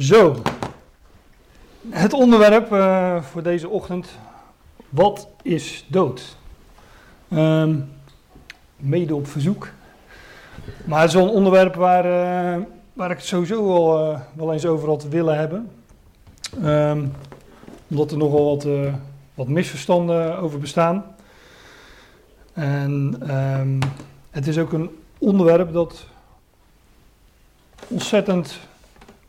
Zo, het onderwerp uh, voor deze ochtend. Wat is dood? Um, mede op verzoek. Maar het is wel een onderwerp waar, uh, waar ik het sowieso wel, uh, wel eens over had willen hebben. Um, omdat er nogal wat, wat misverstanden over bestaan. En um, het is ook een onderwerp dat ontzettend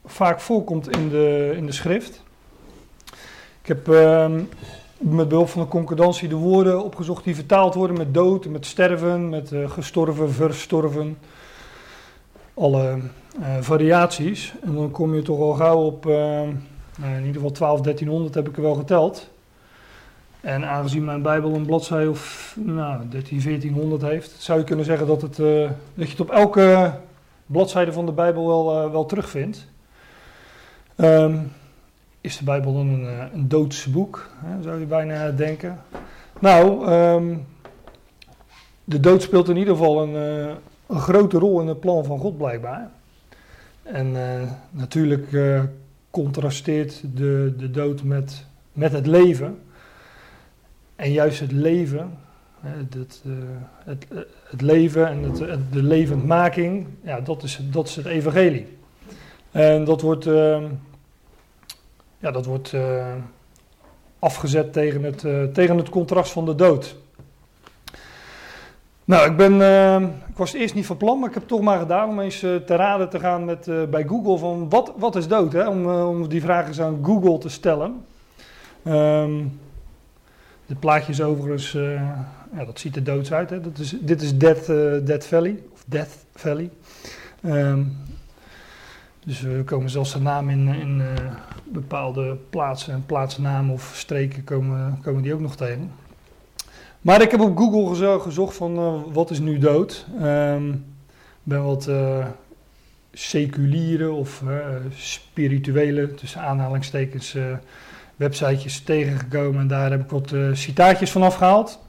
vaak voorkomt in de, in de schrift. Ik heb uh, met behulp van de concordantie de woorden opgezocht die vertaald worden met dood, met sterven, met uh, gestorven, verstorven. Alle uh, variaties. En dan kom je toch al gauw op, uh, nou in ieder geval 12, 1300 heb ik er wel geteld. En aangezien mijn Bijbel een bladzij of nou, 13, 1400 heeft, zou je kunnen zeggen dat, het, dat je het op elke bladzijde van de Bijbel wel, wel terugvindt. Um, is de Bijbel dan een, eh, een doods boek, hè, zou je bijna denken. Nou, um, de dood speelt in ieder geval een, uh, een, grote rol in het plan van God blijkbaar. En uh, natuurlijk contrasteert de, de dood met, met het leven. En juist het leven, het, het, het, leven en het, de levendmaking, ja, dat, is, dat is het evangelie. En dat wordt ehm, ja, dat wordt uh, afgezet tegen het, uh, tegen het contrast van de dood. Nou, ik, ben, uh, ik was eerst niet van plan, maar ik heb toch maar gedaan om eens te raden te gaan met, bij Google van wat, wat is dood? Hè? Om, om die vraag eens aan Google te stellen. Um, dit plaatje is overigens, ja, dat ziet er doods uit. Hè? Dat is, dit is Death, Death Valley, of Death Valley. Um, dus we komen zelfs de naam in, in uh, bepaalde plaatsen en plaatsnamen of streken komen, komen die ook nog tegen. Maar ik heb op Google gezocht van uh, wat is nu dood. Ik um, ben wat uh, seculiere of spirituele, tussen aanhalingstekens, websitejes tegengekomen. En daar heb ik wat citaatjes van afgehaald.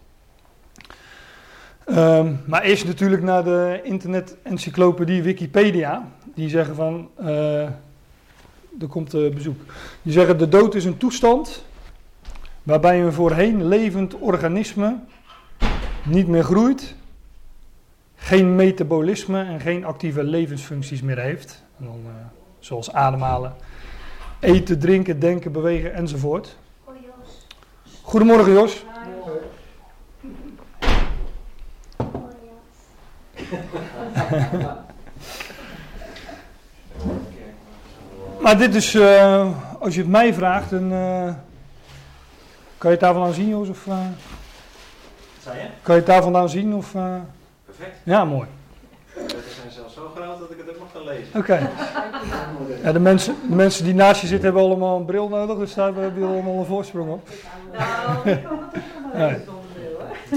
Um, maar eerst natuurlijk naar de internet-encyclopedie Wikipedia. Die zeggen van, uh, er komt uh, bezoek. Die zeggen de dood is een toestand waarbij een voorheen levend organisme niet meer groeit, geen metabolisme en geen actieve levensfuncties meer heeft. En dan, uh, zoals ademhalen, eten, drinken, denken, bewegen enzovoort. Goedemorgen Jos. maar dit is, uh, als je het mij vraagt, dan uh, kan je het daar vandaan zien, Jos? Of, uh, Wat je? Kan je het daar vandaan zien? Of, Perfect. Ja, mooi. De letters zijn zelfs zo groot dat ik het ook nog kan lezen. Oké. Okay. Ja, de, mensen, de mensen die naast je zitten hebben allemaal een bril nodig, dus daar hebben jullie allemaal een voorsprong op. Nou, ik kan het toch wel lezen zonder bril, hoor.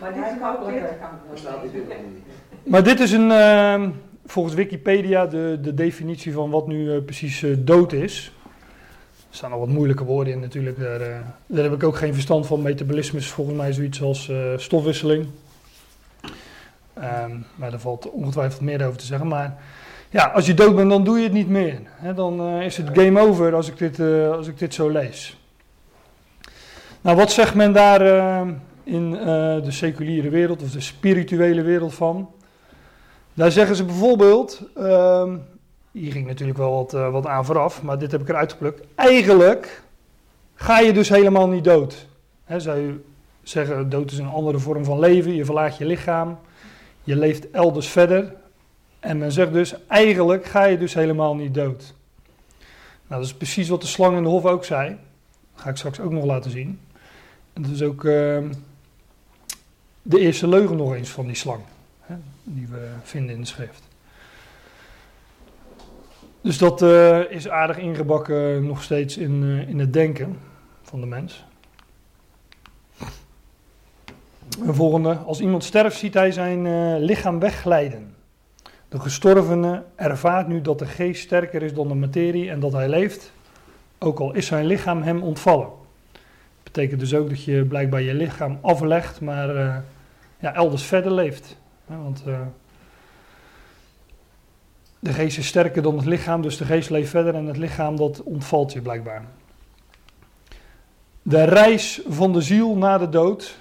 Maar dit is makkelijker. Maar dit is een, uh, volgens Wikipedia de, de definitie van wat nu uh, precies uh, dood is. Er staan al wat moeilijke woorden in natuurlijk. Daar, uh, daar heb ik ook geen verstand van. Metabolisme is volgens mij zoiets als stofwisseling. Um, maar daar valt ongetwijfeld meer over te zeggen. Maar ja, als je dood bent, dan doe je het niet meer. Dan is het game over als ik dit, als ik dit zo lees. Nou, wat zegt men daar in de seculiere wereld of de spirituele wereld van? Daar zeggen ze bijvoorbeeld, um, hier ging natuurlijk wel wat, uh, wat aan vooraf, maar dit heb ik eruit geplukt. Eigenlijk ga je dus helemaal niet dood. He, zij zeggen, dood is een andere vorm van leven, je verlaat je lichaam, je leeft elders verder. En men zegt dus, eigenlijk ga je dus helemaal niet dood. Nou, dat is precies wat de slang in de hof ook zei. Dat ga ik straks ook nog laten zien. En dat is ook uh, de eerste leugen nog eens van die slang die we vinden in de schrift. Dus dat uh, is aardig ingebakken nog steeds in, uh, in het denken van de mens. Een volgende. Als iemand sterft, ziet hij zijn uh, lichaam wegglijden. De gestorvene ervaart nu dat de geest sterker is dan de materie en dat hij leeft, ook al is zijn lichaam hem ontvallen. Dat betekent dus ook dat je blijkbaar je lichaam aflegt, maar ja, elders verder leeft. Want uh, de geest is sterker dan het lichaam, dus de geest leeft verder en het lichaam dat ontvalt je blijkbaar. De reis van de ziel na de dood,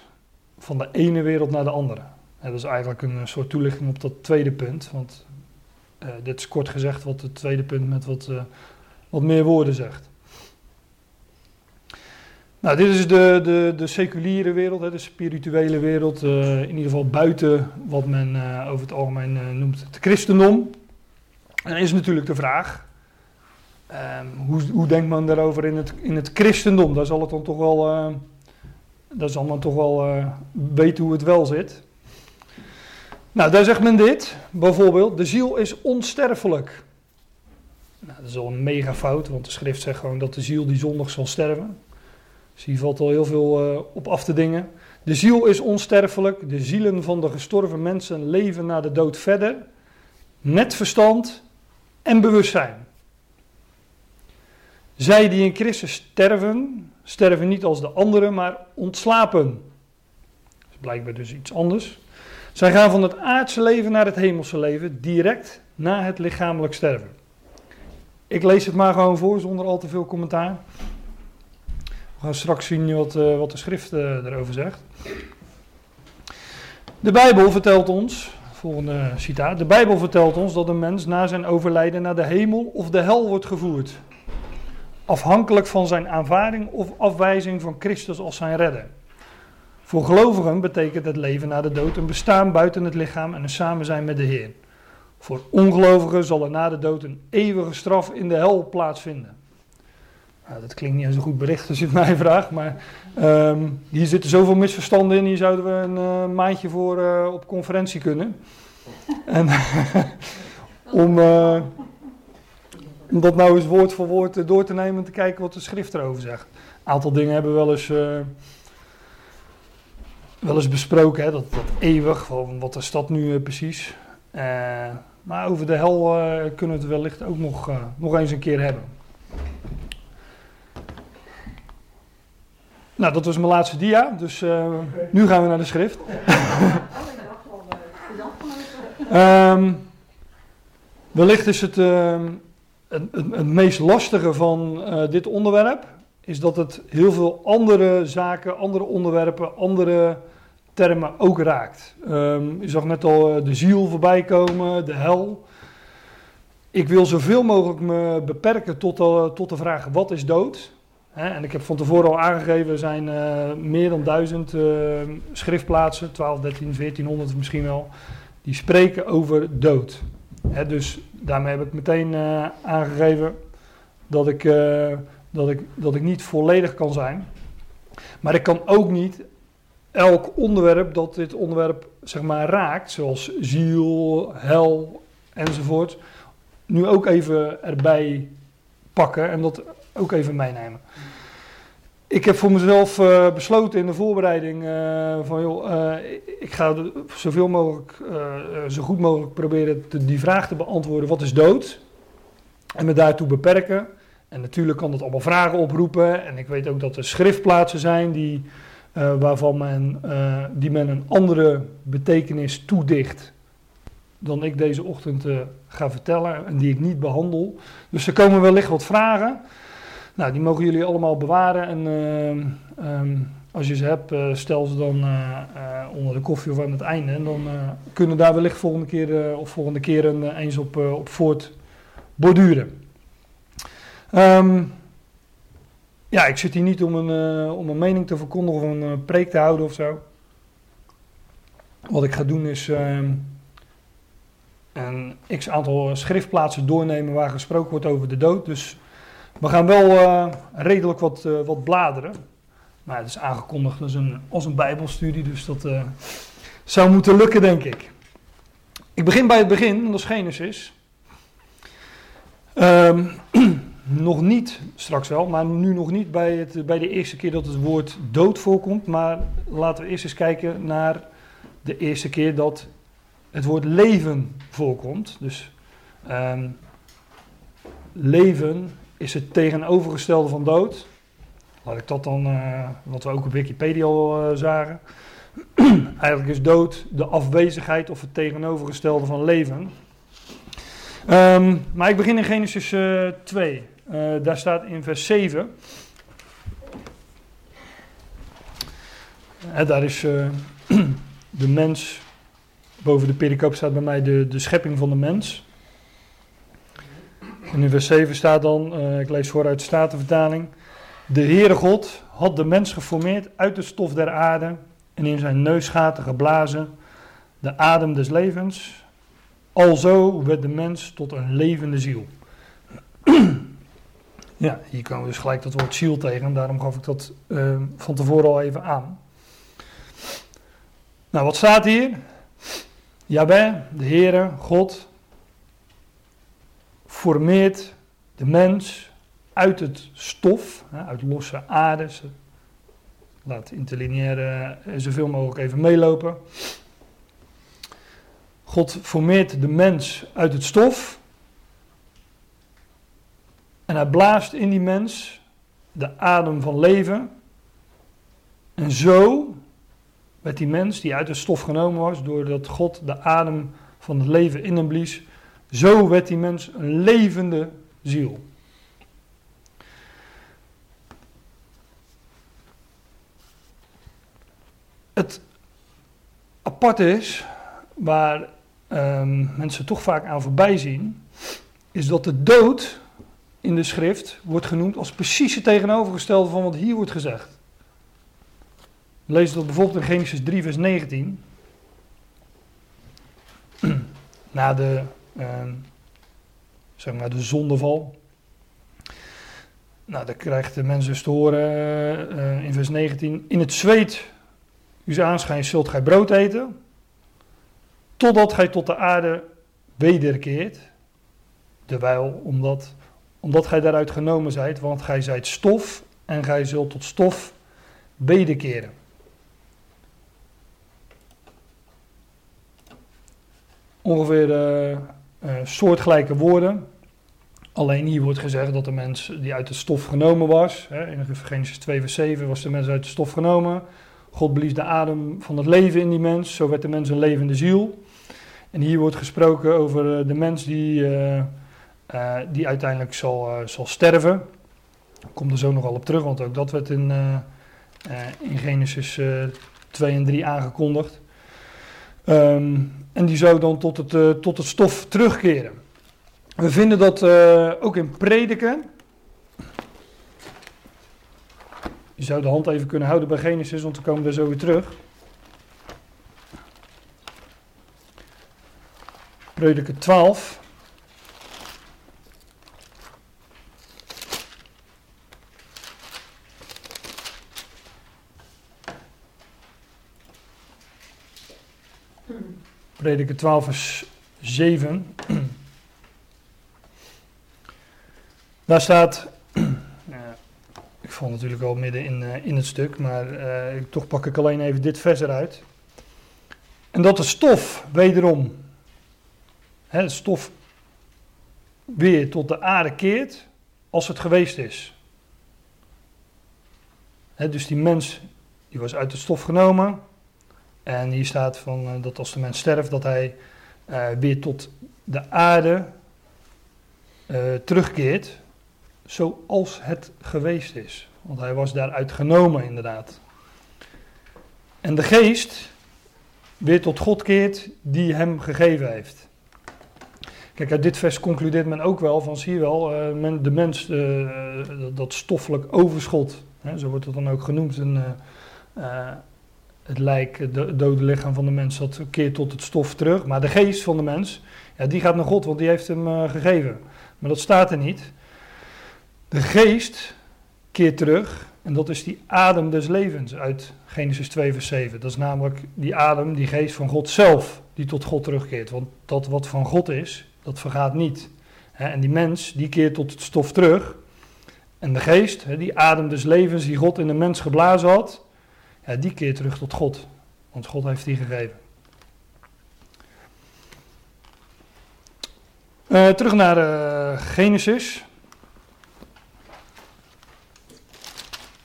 van de ene wereld naar de andere. Dat is eigenlijk een soort toelichting op dat tweede punt, want uh, dit is kort gezegd wat het tweede punt met wat, uh, wat meer woorden zegt. Nou, dit is de, de, de seculiere wereld, hè, de spirituele wereld, uh, in ieder geval buiten wat men over het algemeen noemt het christendom. En dan is natuurlijk de vraag, um, hoe, hoe, denkt men daarover in het, in het christendom? Daar zal het dan toch wel, daar men toch wel weten hoe het wel zit. Nou, daar zegt men dit, bijvoorbeeld, de ziel is onsterfelijk. Nou, dat is al een mega fout, want de schrift zegt gewoon dat de ziel die zondig zal sterven. Dus hier valt al heel veel uh, op af te dingen. De ziel is onsterfelijk, de zielen van de gestorven mensen leven na de dood verder, met verstand en bewustzijn. Zij die in Christus sterven, sterven niet als de anderen, maar ontslapen. Dat is blijkbaar dus iets anders. Zij gaan van het aardse leven naar het hemelse leven, direct na het lichamelijk sterven. Ik lees het maar gewoon voor, zonder al te veel commentaar. We gaan straks zien wat, uh, wat de schrift uh, erover zegt. De Bijbel vertelt ons, volgende citaat, de Bijbel vertelt ons dat een mens na zijn overlijden naar de hemel of de hel wordt gevoerd. Afhankelijk van zijn aanvaarding of afwijzing van Christus als zijn redder. Voor gelovigen betekent het leven na de dood een bestaan buiten het lichaam en een samen zijn met de Heer. Voor ongelovigen zal er na de dood een eeuwige straf in de hel plaatsvinden. Nou, dat klinkt niet als een goed bericht als je het mij vraagt, maar um, hier zitten zoveel misverstanden in. Hier zouden we een uh, maandje voor uh, op conferentie kunnen. En om, uh, om dat nou eens woord voor woord door te nemen en te kijken wat de schrift erover zegt. Een aantal dingen hebben we wel eens wel eens besproken, hè, dat, dat eeuwig, van wat is dat nu precies. Maar over de hel kunnen we het wellicht ook nog, nog eens een keer hebben. Nou, dat was mijn laatste dia, dus okay. nu gaan we naar de schrift. um, wellicht is het, uh, het, het, het, meest lastige van uh, dit onderwerp, is dat het heel veel andere zaken, andere onderwerpen, andere termen ook raakt. Um, je zag net al de ziel voorbij komen, de hel. Ik wil zoveel mogelijk me beperken tot, tot de vraag: wat is dood? He, en ik heb van tevoren al aangegeven, er zijn uh, meer dan duizend uh, schriftplaatsen, 12, 13, 1400 misschien wel, die spreken over dood. He, dus daarmee heb ik meteen uh, aangegeven dat ik, dat, ik, dat ik niet volledig kan zijn. Maar ik kan ook niet elk onderwerp dat dit onderwerp zeg maar raakt, zoals ziel, hel enzovoort, nu ook even erbij pakken en dat ook even meenemen. Ik heb voor mezelf uh, besloten in de voorbereiding uh, van joh, uh, ik ga zoveel mogelijk, zo goed mogelijk proberen die vraag te beantwoorden: wat is dood? En me daartoe beperken. En natuurlijk kan dat allemaal vragen oproepen. En ik weet ook dat er schriftplaatsen zijn die waarvan men, die men een andere betekenis toedicht dan ik deze ochtend ga vertellen en die ik niet behandel. Dus er komen wellicht wat vragen. Nou, die mogen jullie allemaal bewaren en um, als je ze hebt, stel ze dan onder de koffie of aan het einde. En dan kunnen daar wellicht volgende keer of volgende keer een, eens op, op voort borduren. Um, ja, ik zit hier niet om een, om een mening te verkondigen of een preek te houden of zo. Wat ik ga doen is uh, een x aantal schriftplaatsen doornemen waar gesproken wordt over de dood. Dus we gaan wel uh, redelijk wat, wat bladeren. Maar het is aangekondigd als een, een bijbelstudie, dus dat zou moeten lukken denk ik. Ik begin bij het begin, dat is Genesis. Um, nog niet, straks wel, maar nu nog niet bij, het, bij de eerste keer dat het woord dood voorkomt. Maar laten we eerst eens kijken naar de eerste keer dat het woord leven voorkomt. Dus um, leven is het tegenovergestelde van dood. Laat ik dat dan, uh, wat we ook op Wikipedia al uh, zagen. Eigenlijk is dood de afwezigheid of het tegenovergestelde van leven. Ehm, maar ik begin in Genesis eh 2. Eh, daar staat in vers 7. Hè, daar is eh, de mens, boven de pericoop staat bij mij de, de schepping van de mens. En in vers 7 staat dan, eh, ik lees vooruit de Statenvertaling. De Heere God had de mens geformeerd uit de stof der aarde en in zijn neusgaten geblazen de adem des levens. Alzo werd de mens tot een levende ziel. ja, hier komen we dus gelijk dat woord ziel tegen. Daarom gaf ik dat eh, van tevoren al even aan. Nou, wat staat hier? Jabé, de Heere, God, formeert de mens uit het stof, uit losse aarde. Laat interlineair eh, zoveel mogelijk even meelopen. God formeert de mens uit het stof. En hij blaast in die mens de adem van leven. En zo werd die mens die uit het stof genomen was, doordat God de adem van het leven in hem blies, zo werd die mens een levende ziel. Het aparte is, waar ehm, mensen toch vaak aan voorbij zien, is dat de dood in de schrift wordt genoemd als precies het tegenovergestelde van wat hier wordt gezegd. Lezen dat bijvoorbeeld in Genesis 3, vers 19. Na de, zeg maar, de zondeval. Nou, dan krijgt de mens dus te horen eh, in vers 19. In het zweet uw aanschijn zult gij brood eten. Totdat gij tot de aarde wederkeert. Terwijl, omdat, omdat gij daaruit genomen zijt, want gij zijt stof en gij zult tot stof wederkeren. Ongeveer eh, eh, soortgelijke woorden. Alleen hier wordt gezegd dat de mens die uit de stof genomen was. Hè, in Genesis 2 vers 7 was de mens uit de stof genomen. God blies de adem van het leven in die mens. Zo werd de mens een levende ziel. En hier wordt gesproken over eh, de mens die, eh, die uiteindelijk zal, zal sterven. Ik kom er zo nog wel op terug, want ook dat werd in, in Genesis eh 2 en 3 aangekondigd. Ehm, en die zou dan tot het, eh, tot het stof terugkeren. We vinden dat eh, ook in prediken. Je zou de hand even kunnen houden bij Genesis, want we komen daar zo weer terug. Prediker 12. Prediker 12 vers 7. Daar staat, ik val natuurlijk al midden in, eh, in het stuk, maar eh, toch pak ik alleen even dit vers eruit. En dat de stof wederom, hè, stof weer tot de aarde keert als het geweest is. Hè, dus die mens, die was uit het stof genomen. En hier staat van, eh, dat als de mens sterft, dat hij eh, weer tot de aarde eh, terugkeert zoals het geweest is. Want hij was daaruit genomen, inderdaad. En de geest weer tot God keert die hem gegeven heeft. Kijk, uit dit vers concludeert men ook wel van, zie je wel, men, de mens, dat stoffelijk overschot, hè, zo wordt het dan ook genoemd, een, het lijk, het do- dode lichaam van de mens, dat keert tot het stof terug. Maar de geest van de mens, ja, die gaat naar God, want die heeft hem eh, gegeven. Maar dat staat er niet. De geest keert terug en dat is die adem des levens uit Genesis 2 vers 7. Dat is namelijk die adem, die geest van God zelf, die tot God terugkeert. Want dat wat van God is, dat vergaat niet. En die mens, die keert tot het stof terug. En de geest, die adem des levens die God in de mens geblazen had, die keert terug tot God. Want God heeft die gegeven. Eh, terug naar eh, Genesis.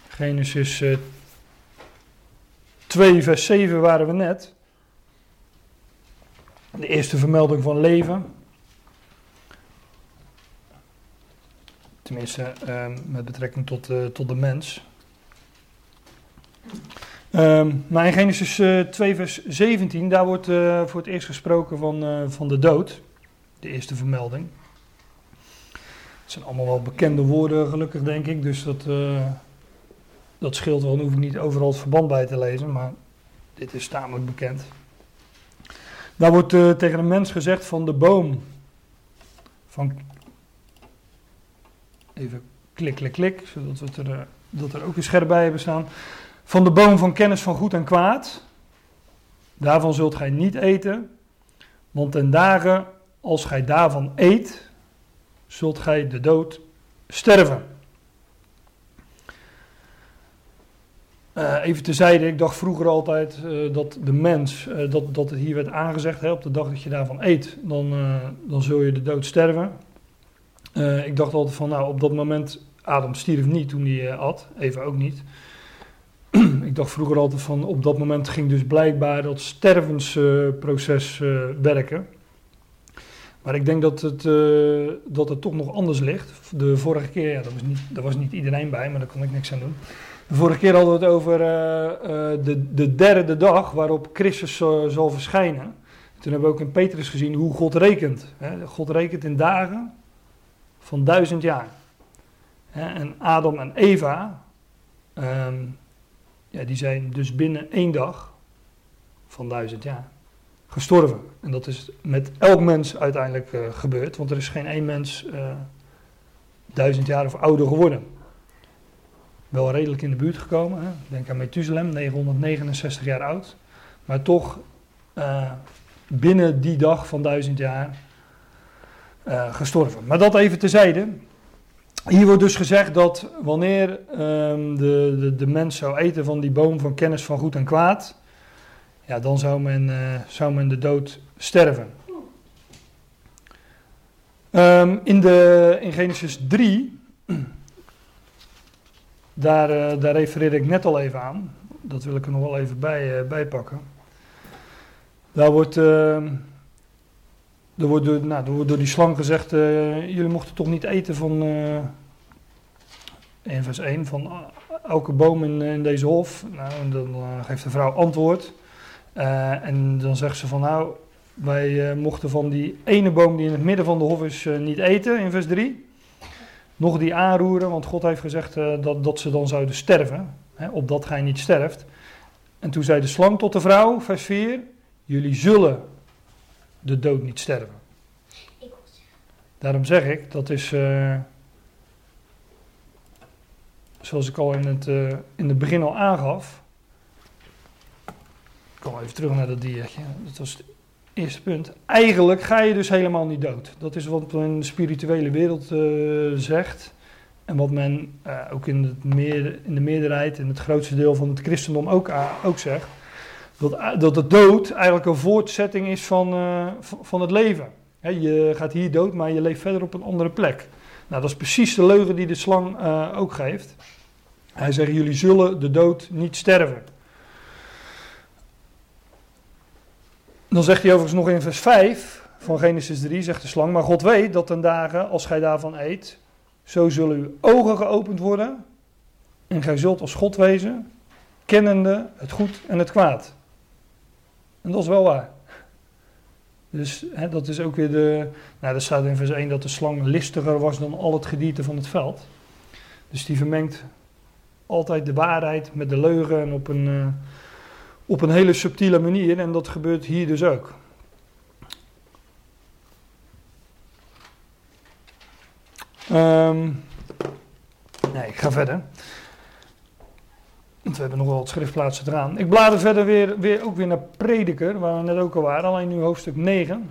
Genesis eh 2, vers 7 waren we net. De eerste vermelding van leven. tenminste met betrekking tot, eh, tot de mens. Ehm, maar in Genesis eh, 2, vers 17, daar wordt eh, voor het eerst gesproken van, eh, van de dood. De eerste vermelding. Het zijn allemaal wel bekende woorden, gelukkig denk ik. Dus dat, eh, dat scheelt wel. Dan hoef ik niet overal het verband bij te lezen. Maar dit is tamelijk bekend. Daar wordt eh, tegen een mens gezegd van de boom. Van. Even klik, klik, klik. Zodat we er, eh, dat er ook een scherp bij hebben staan. Van de boom van kennis van goed en kwaad. Daarvan zult gij niet eten. Want ten dagen als gij daarvan eet, zult gij de dood sterven. Eh, even tezijde, ik dacht vroeger altijd eh, dat de mens, eh, dat, dat het hier werd aangezegd, hè, op de dag dat je daarvan eet, dan, dan zul je de dood sterven. Ik dacht altijd van, nou op dat moment, Adam stierf niet toen hij at, even ook niet. ik dacht vroeger altijd van, op dat moment ging dus blijkbaar dat stervensproces eh, werken. Maar ik denk dat het, eh, dat het toch nog anders ligt. De vorige keer, ja, dat was niet, daar was niet iedereen bij, maar daar kon ik niks aan doen. De vorige keer hadden we het over eh, de, de derde dag waarop Christus zal verschijnen. Toen hebben we ook in Petrus gezien hoe God rekent. Hè. God rekent in dagen van duizend jaar. Hè, en Adam en Eva, ehm, ja, die zijn dus binnen één dag van duizend jaar gestorven. En dat is met elk mens uiteindelijk eh, gebeurd, want er is geen één mens eh, duizend jaar of ouder geworden. Wel redelijk in de buurt gekomen. Hè? Denk aan Methuselem, 969 jaar oud. Maar toch eh, binnen die dag van duizend jaar gestorven. Maar dat even tezijde. Hier wordt dus gezegd dat wanneer ehm, de, de, de mens zou eten van die boom van kennis van goed en kwaad, ja, dan zou men, eh, zou men de dood sterven. Ehm, in, de, in Genesis 3, daar, eh, daar refereerde ik net al even aan. Dat wil ik er nog wel even bij, eh, bij pakken. Daar wordt, ehm, wordt, door, nou, door die slang gezegd: eh, jullie mochten toch niet eten van. eh, in vers 1 van eh, elke boom in, in deze hof. Nou, dan eh, geeft de vrouw antwoord. Eh, en dan zegt ze van nou, wij eh, mochten van die ene boom die in het midden van de hof is eh, niet eten, in vers 3. Nog die aanroeren, want God heeft gezegd eh, dat, dat ze dan zouden sterven, hè, opdat gij niet sterft. En toen zei de slang tot de vrouw, vers 4, jullie zullen de dood niet sterven. Daarom zeg ik, dat is, eh, zoals ik al in het, eh, in het begin al aangaf, ik kom even terug naar dat diertje. Dat was het eerste punt. Eigenlijk ga je dus helemaal niet dood. Dat is wat men in de spirituele wereld eh, zegt. En wat men ook in, het meer, in de meerderheid, in het grootste deel van het christendom ook, ook zegt. Dat, a- dat de dood eigenlijk een voortzetting is van, eh, van het leven. Je gaat hier dood, maar je leeft verder op een andere plek. Nou, dat is precies de leugen die de slang eh, ook geeft. Hij zegt, jullie zullen de dood niet sterven. Dan zegt hij overigens nog in vers 5 van Genesis 3, zegt de slang, maar God weet dat ten dagen, als gij daarvan eet, zo zullen uw ogen geopend worden en gij zult als God wezen, kennende het goed en het kwaad. En dat is wel waar. Dus hè, dat is ook weer de, nou dat staat in vers 1 dat de slang listiger was dan al het gedierte van het veld. Dus die vermengt altijd de waarheid met de leugen en op een... eh, op een hele subtiele manier en dat gebeurt hier dus ook. Ehm, nee, ik ga verder. Want we hebben nog wel wat schriftplaatsen eraan. Ik blader verder weer, weer, ook weer naar Prediker, waar we net ook al waren, alleen nu hoofdstuk 9.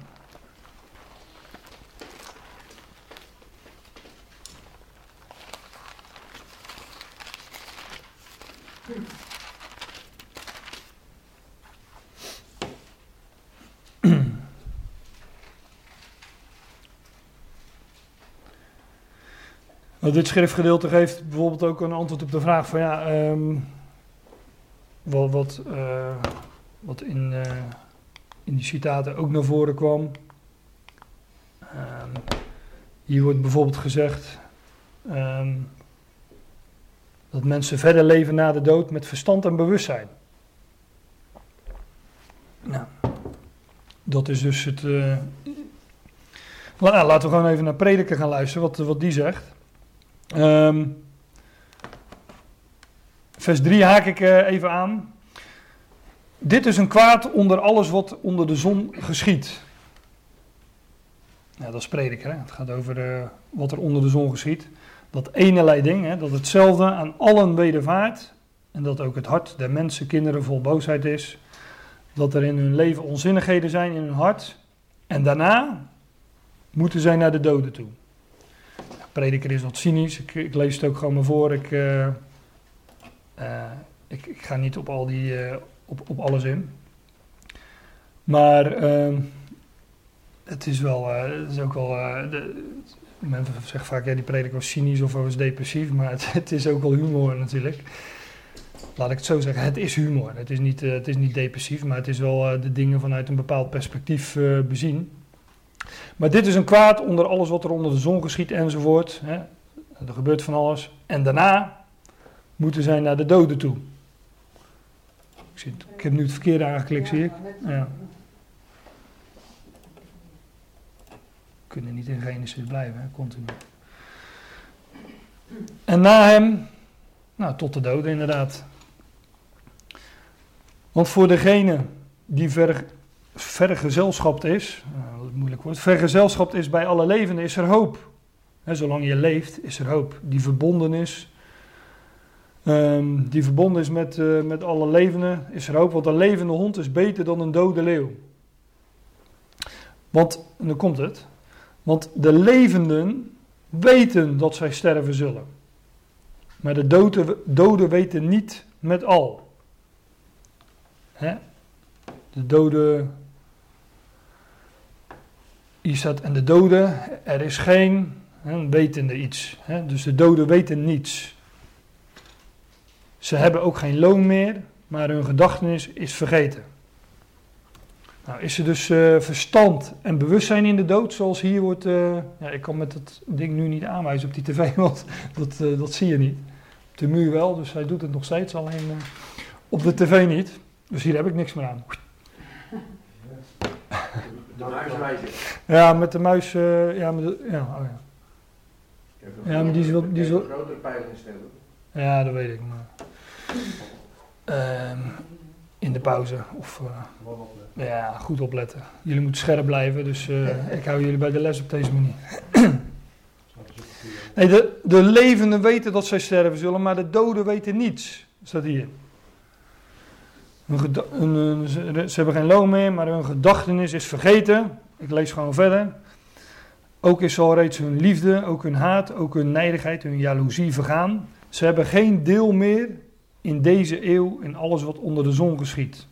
Nou, dit schriftgedeelte geeft bijvoorbeeld ook een antwoord op de vraag van ja, ehm, wat, wat, eh, wat in, eh, in die citaten ook naar voren kwam. Ehm, hier wordt bijvoorbeeld gezegd ehm, dat mensen verder leven na de dood met verstand en bewustzijn. Nou, dat is dus het. la- laten we gewoon even naar Prediker gaan luisteren, wat, wat die zegt. Ehm, vers 3 haak ik eh, even aan. Dit is een kwaad onder alles wat onder de zon geschiet. Ja, dat is prediker. Hè? Het gaat over eh, wat er onder de zon geschiet. Dat ene ding, hè, dat hetzelfde aan allen wedervaart. En dat ook het hart der mensen, kinderen vol boosheid is. Dat er in hun leven onzinnigheden zijn in hun hart. En daarna moeten zij naar de doden toe. Prediker is wat cynisch. Ik, ik lees het ook gewoon maar voor. Ik, eh, ik, ik ga niet op, al die, eh, op, op alles in. Maar ehm, het is wel, eh, het is ook wel, eh, de, mensen zeggen vaak, ja die prediker was cynisch of was depressief, maar het, is ook wel humor natuurlijk. Laat ik het zo zeggen, het is humor. Het is niet, eh, het is niet depressief, maar het is wel eh, de dingen vanuit een bepaald perspectief eh, bezien. Maar dit is een kwaad onder alles wat er onder de zon geschiet enzovoort. Hè. Er gebeurt van alles. En daarna moeten zij naar de doden toe. Ik, zit, ik heb nu het verkeerde aangeklikt, zie ik. Ja. We kunnen niet in Genesis blijven, continu. En na hem, nou, tot de doden inderdaad. Want voor degene die ver, vergezelschapt is, nou, dat moeilijk woord, vergezelschapt is bij alle levenden, is er hoop. Hè, zolang je leeft, is er hoop. Die verbonden is, ehm, die verbonden is met, eh, met alle levenden, is er hoop. Want een levende hond is beter dan een dode leeuw. Want, en dan komt het, want de levenden weten dat zij sterven zullen. Maar de doden, doden weten niet met al. Hè? De doden. Hier staat, en de doden, er is geen hè, wetende iets. Hè? Dus de doden weten niets. Ze hebben ook geen loon meer, maar hun gedachtenis is vergeten. Nou, is er dus eh, verstand en bewustzijn in de dood, zoals hier wordt. eh, ja, ik kan met dat ding nu niet aanwijzen op die tv, want dat, eh, dat zie je niet. Op de muur wel, dus hij doet het nog steeds, alleen op de tv niet. Dus hier heb ik niks meer aan. De. Ja, met de muis. ja, met de, ja, oh ja. Ja, maar die is wel- die is wel- ja, dat weet ik. Maar, Ehm, in de pauze. Of, eh, ja, goed opletten. Jullie moeten scherp blijven, dus eh, ik hou jullie bij de les op deze manier. Nee, de, de levenden weten dat zij sterven zullen, maar de doden weten niets. Staat hier. Hun ze, ze hebben geen loon meer, maar hun gedachtenis is vergeten. Ik lees gewoon verder. Ook is al reeds hun liefde, ook hun haat, ook hun nijdigheid, hun jaloezie vergaan. Ze hebben geen deel meer in deze eeuw in alles wat onder de zon geschiet.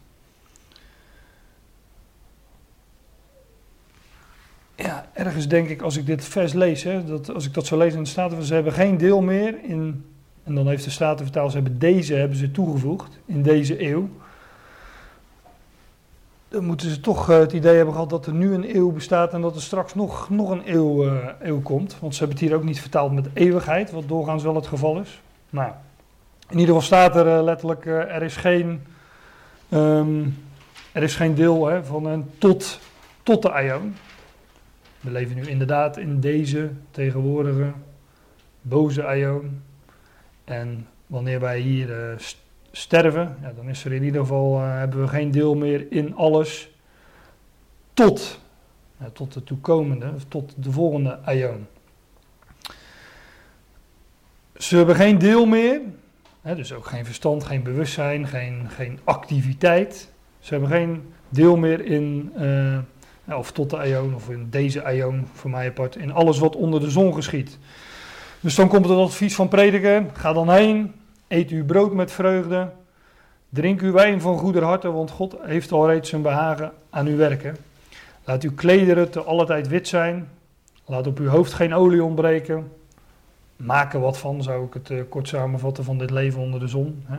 Ja, ergens denk ik als ik dit vers lees, hè, dat als ik dat zo lees in de Staten, ze hebben geen deel meer in, en dan heeft de Staten vertaald, ze hebben deze hebben ze toegevoegd in deze eeuw. Dan moeten ze toch eh, het idee hebben gehad dat er nu een eeuw bestaat en dat er straks nog, nog een eeuw, eh, eeuw komt. Want ze hebben het hier ook niet vertaald met eeuwigheid, wat doorgaans wel het geval is. Nou, in ieder geval staat er eh, letterlijk, eh, er is geen, ehm, er is geen deel hè, van een tot, tot de aion. We leven nu inderdaad in deze tegenwoordige boze aion. En wanneer wij hier eh, st- sterven, ja, dan is er in ieder geval, hebben we geen deel meer in alles tot, tot de toekomende, tot de volgende aion. Ze hebben geen deel meer, dus ook geen verstand, geen bewustzijn, geen, geen activiteit. Ze hebben geen deel meer in, eh, of tot de aion, of in deze aion, voor mij apart, in alles wat onder de zon geschiet. Dus dan komt het advies van prediken, ga dan heen, eet uw brood met vreugde, drink uw wijn van goeder harte, want God heeft al reeds zijn behagen aan u werken. Laat uw klederen te alle tijd wit zijn, laat op uw hoofd geen olie ontbreken, maak er wat van, zou ik het eh, kort samenvatten van dit leven onder de zon. Hè.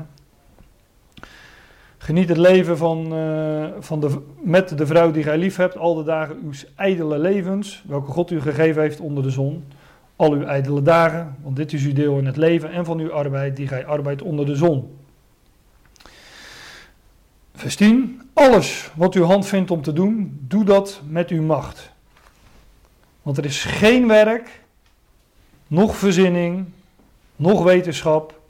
Geniet het leven van, eh, van de, met de vrouw die gij lief hebt, al de dagen uw ijdele levens, welke God u gegeven heeft onder de zon, al uw ijdele dagen, want dit is uw deel in het leven en van uw arbeid, die gij arbeidt onder de zon. Vers 10. Alles wat uw hand vindt om te doen, doe dat met uw macht. Want er is geen werk, nog verzinning, nog wetenschap,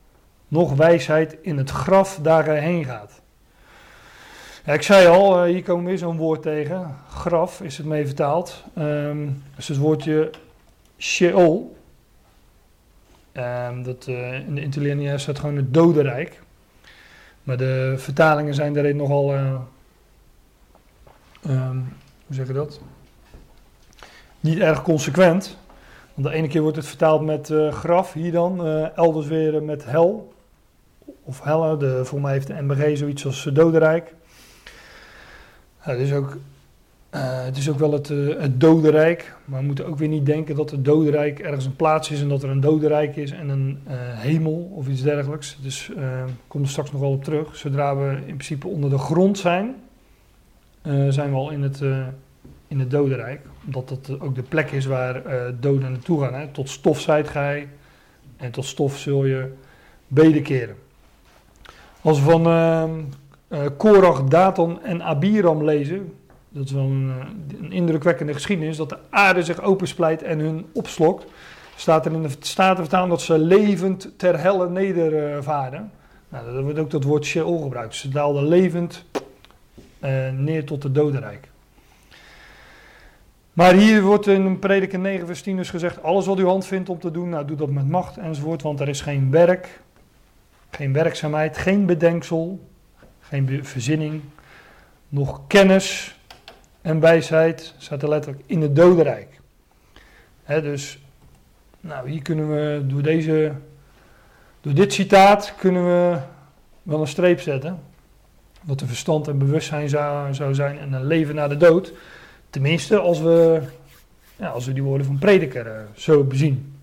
nog wijsheid in het graf daar hij heen gaat. Ja, ik zei al, eh, hier komen we weer zo'n woord tegen. Graf is het mee vertaald. Um, is het woordje Sheol. Um, dat, uh, in de interlineair staat gewoon het dodenrijk. Maar de vertalingen zijn daarin nogal, uh, um, hoe zeg je dat? Niet erg consequent. De ene keer wordt het vertaald met uh, graf, hier dan. Uh, elders weer met hel. Of helle, de, voor mij heeft de MBG zoiets als dodenrijk. Het, is ook, het is ook wel het, het dodenrijk. Maar we moeten ook weer niet denken dat het dodenrijk ergens een plaats is. En dat er een dodenrijk is en een hemel of iets dergelijks. Dus ik kom er straks nog wel op terug. Zodra we in principe onder de grond zijn, zijn we al in het in het dodenrijk. Omdat dat ook de plek is waar uh, doden naartoe gaan. Hè. Tot stof zijt gij en tot stof zul je bedekeren. Als we van uh, uh, Korach, Datan en Abiram lezen, dat is wel een, een, indrukwekkende geschiedenis, dat de aarde zich opensplijt en hun opslokt, staat er in de Statenvertaling dat ze levend ter helle nedervaarden. Nou, daar wordt ook dat woord Sheol gebruikt. Ze daalden levend neer tot het dodenrijk. Maar hier wordt in prediker 9 vers 10 dus gezegd, alles wat uw hand vindt om te doen, nou doe dat met macht enzovoort, want er is geen werk, geen werkzaamheid, geen bedenksel, geen verzinning, nog kennis en wijsheid, staat er letterlijk in het dodenrijk. Dus, nou hier kunnen we door deze, door dit citaat kunnen we wel een streep zetten. Dat er verstand en bewustzijn zou, zou zijn en een leven na de dood. Tenminste, als we, ja, als we die woorden van prediker uh, zo bezien.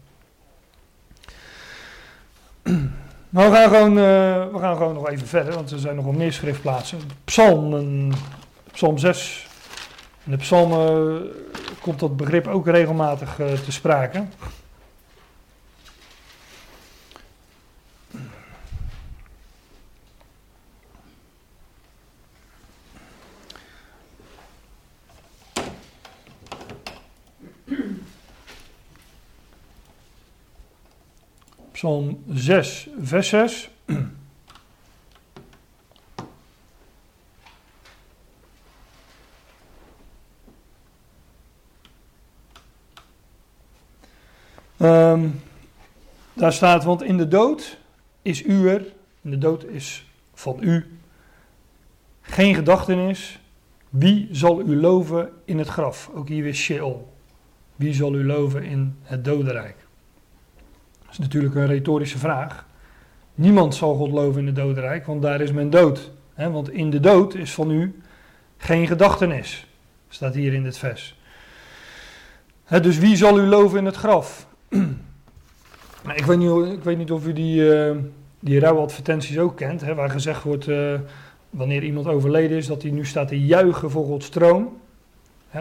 Maar we gaan, gewoon, uh, we gaan gewoon nog even verder, want er zijn nog wel meer schriftplaatsen. Psalm, psalm 6. In de psalmen komt dat begrip ook regelmatig uh, te sprake. Psalm 6, vers 6. Um, daar staat, want in de dood is u er, in de dood is van u geen gedachtenis. Wie zal u loven in het graf? Ook hier weer Sheol. Wie zal u loven in het dodenrijk? Natuurlijk een retorische vraag. Niemand zal God loven in het dodenrijk, want daar is men dood. Want in de dood is van u geen gedachtenis. Staat hier in dit vers. Dus wie zal u loven in het graf? nou, ik, weet niet, ik weet niet of u die, uh, die rouwadvertenties ook kent, waar gezegd wordt uh, wanneer iemand overleden is dat hij nu staat te juichen voor Gods troon.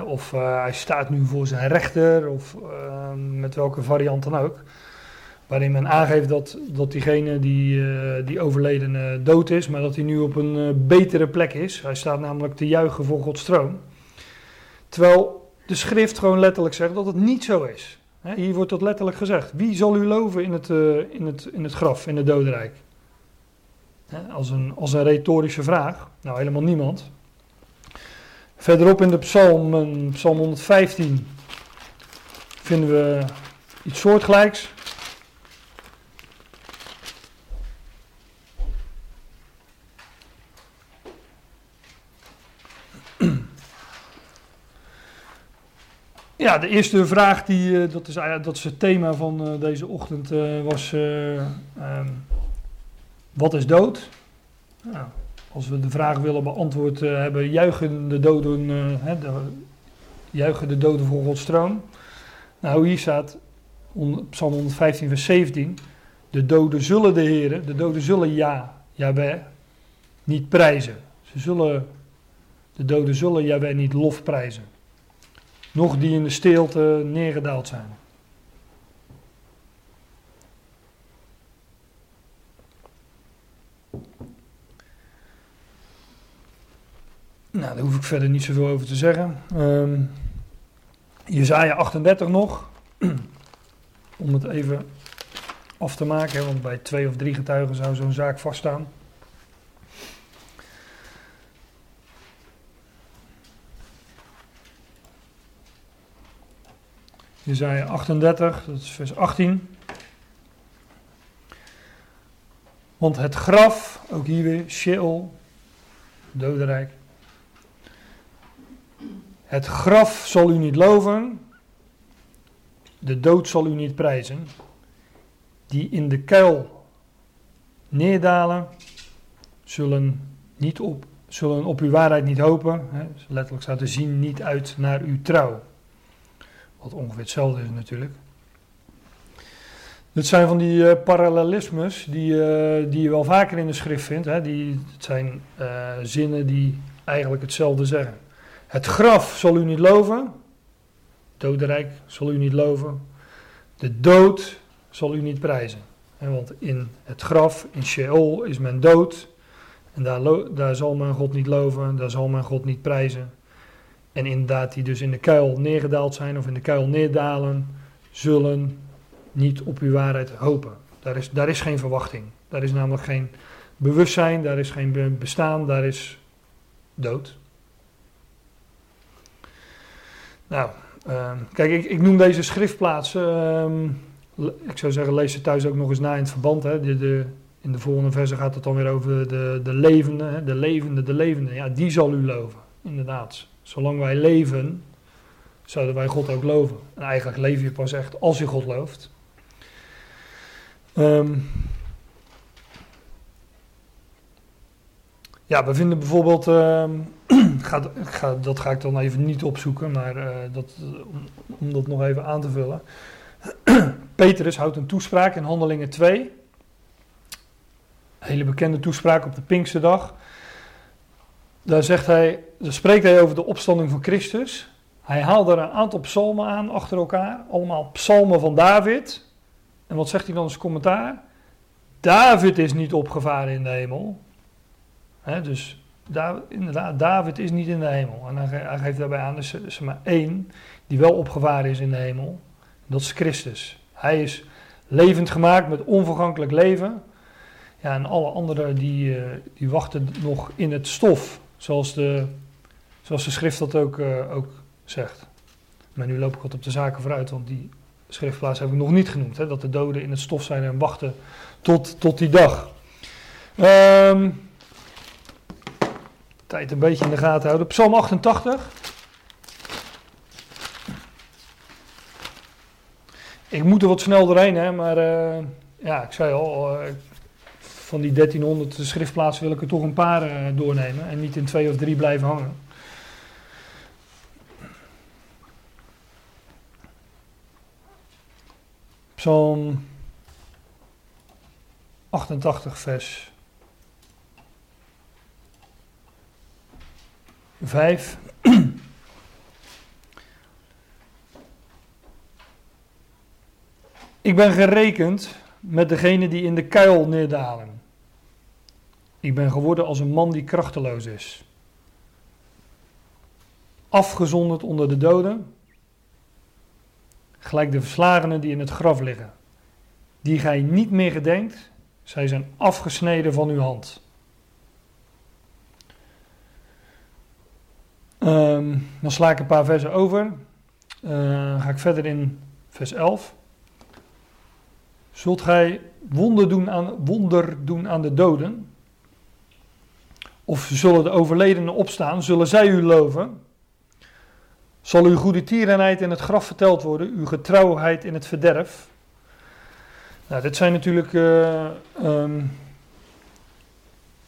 Of uh, hij staat nu voor zijn rechter, of met welke variant dan ook. Waarin men aangeeft dat, dat diegene die, uh, die overleden dood is, maar dat hij nu op een uh, betere plek is. Hij staat namelijk te juichen voor Gods troon. Terwijl de schrift gewoon letterlijk zegt dat het niet zo is. He, hier wordt dat letterlijk gezegd. Wie zal u loven in het, uh, in het, in het graf, in het dodenrijk? He, als, een, als een retorische vraag. Nou, helemaal niemand. Verderop in de psalm, psalm 115, vinden we iets soortgelijks. Ja, de eerste vraag, die, uh, dat, is, dat is het thema van uh, deze ochtend, uh, was: um, wat is dood? Nou, als we de vraag willen beantwoord hebben, juichen de doden, hè, de, juichen de doden voor Gods troon? Nou, hier staat, Psalm 115, vers 17: De doden zullen de Heren, de doden zullen ja, Jaweh, niet prijzen. Ze zullen, de doden zullen Jaweh niet lof prijzen nog die in de stilte neergedaald zijn. Nou, daar hoef ik verder niet zoveel over te zeggen. Um, Jezaja 38 nog. Om het even af te maken, want bij twee of drie getuigen zou zo'n zaak vaststaan. Jezaja 38, dat is vers 18. Want het graf, ook hier weer, Sheol, dodenrijk. Het graf zal u niet loven, de dood zal u niet prijzen. Die in de kuil neerdalen, zullen, niet op, zullen op uw waarheid niet hopen. Letterlijk staat te zien niet uit naar uw trouw. Wat ongeveer hetzelfde is natuurlijk. Dit zijn van die uh, parallelismes die, uh, die je wel vaker in de schrift vindt. Hè. Die, het zijn uh, zinnen die eigenlijk hetzelfde zeggen. Het graf zal u niet loven. Dodenrijk zal u niet loven. De dood zal u niet prijzen. En want in het graf, in Sheol, is men dood. En daar, daar zal men God niet loven, daar zal men God niet prijzen. En inderdaad, die dus in de kuil neergedaald zijn of in de kuil neerdalen, zullen niet op uw waarheid hopen. Daar is, daar is geen verwachting. Daar is namelijk geen bewustzijn, daar is geen bestaan, daar is dood. Nou, uh, kijk, ik, ik, noem deze schriftplaatsen. Uh, ik zou zeggen, lees ze thuis ook nog eens na in het verband. Hè. De, de, in de volgende verse gaat het dan weer over de, de levende, de levende, de levende. Ja, die zal u loven, inderdaad. Zolang wij leven, zouden wij God ook loven. En eigenlijk leef je pas echt als je God looft. Um, ja, we vinden bijvoorbeeld, uh, ga, dat ga ik dan even niet opzoeken, maar uh, dat, om, om, dat nog even aan te vullen. Petrus houdt een toespraak in Handelingen 2. Een hele bekende toespraak op de Pinksterdag. Daar, zegt hij, spreekt hij over de opstanding van Christus. Hij haalt er een aantal psalmen aan achter elkaar, allemaal psalmen van David. En wat zegt hij dan als commentaar? David is niet opgevaren in de hemel, He, dus David, inderdaad, David is niet in de hemel. En hij, hij geeft daarbij aan, er is maar één die wel opgevaren is in de hemel. Dat is Christus. Hij is levend gemaakt met onvergankelijk leven. Ja, en alle anderen die, uh, die wachten nog in het stof, zoals de, zoals de schrift dat ook, uh, ook zegt. Maar nu loop ik wat op de zaken vooruit, want die schriftplaats heb ik nog niet genoemd. Hè, dat de doden in het stof zijn en wachten tot, tot die dag. Um, tijd een beetje in de gaten houden. Psalm 88. Ik moet er wat snel doorheen, hè, maar uh, ja, ik zei al, uh, van die 1300 schriftplaatsen wil ik er toch een paar uh, doornemen en niet in twee of drie blijven hangen. Psalm 88, vers 5. Ik ben gerekend met degene die in de kuil neerdalen. Ik ben geworden als een man die krachteloos is. Afgezonderd onder de doden, gelijk de verslagenen die in het graf liggen. Die gij niet meer gedenkt, zij zijn afgesneden van uw hand. Um, dan sla ik een paar versen over. Uh, ga ik verder in vers 11. Zult gij wonder doen, aan, wonder doen aan de doden? Of zullen de overledenen opstaan? Zullen zij u loven? Zal uw goede tierenheid in het graf verteld worden, uw getrouwheid in het verderf? Nou, dit zijn natuurlijk uh, um,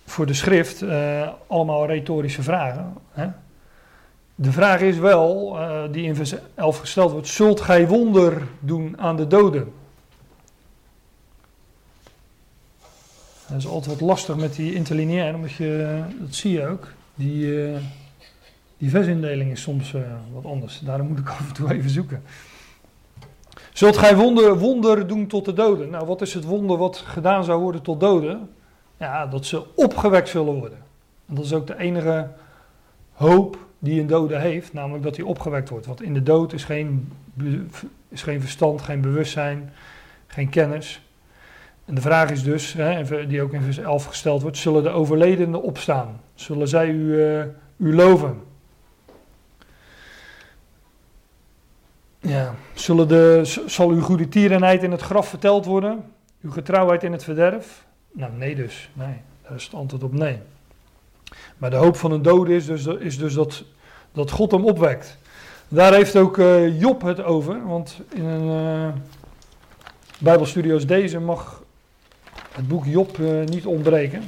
voor de schrift uh, allemaal retorische vragen. Hè? De vraag is wel, uh, die in vers 11 gesteld wordt, zult gij wonder doen aan de doden? Dat is altijd lastig met die interlineair, omdat je, dat zie je ook, die, uh, die versindeling is soms uh, wat anders. Daarom moet ik af en toe even zoeken. Zult gij wonder, wonder doen tot de doden? Nou, wat is het wonder wat gedaan zou worden tot doden? Ja, dat ze opgewekt zullen worden. En dat is ook de enige hoop die een dode heeft, namelijk dat hij opgewekt wordt. Want in de dood is geen, is geen verstand, geen bewustzijn, geen kennis. En de vraag is dus, hè, die ook in vers 11 gesteld wordt, zullen de overledenen opstaan? Zullen zij u, eh, u loven? Ja, zullen de, zal uw goede tierenheid in het graf verteld worden? Uw getrouwheid in het verderf? Nou, nee dus. Nee, daar is het antwoord op nee. Maar de hoop van een dode is dus, is dus dat, dat God hem opwekt. Daar heeft ook eh, Job het over, want in een Bijbelstudie als deze mag het boek Job eh, niet ontbreken.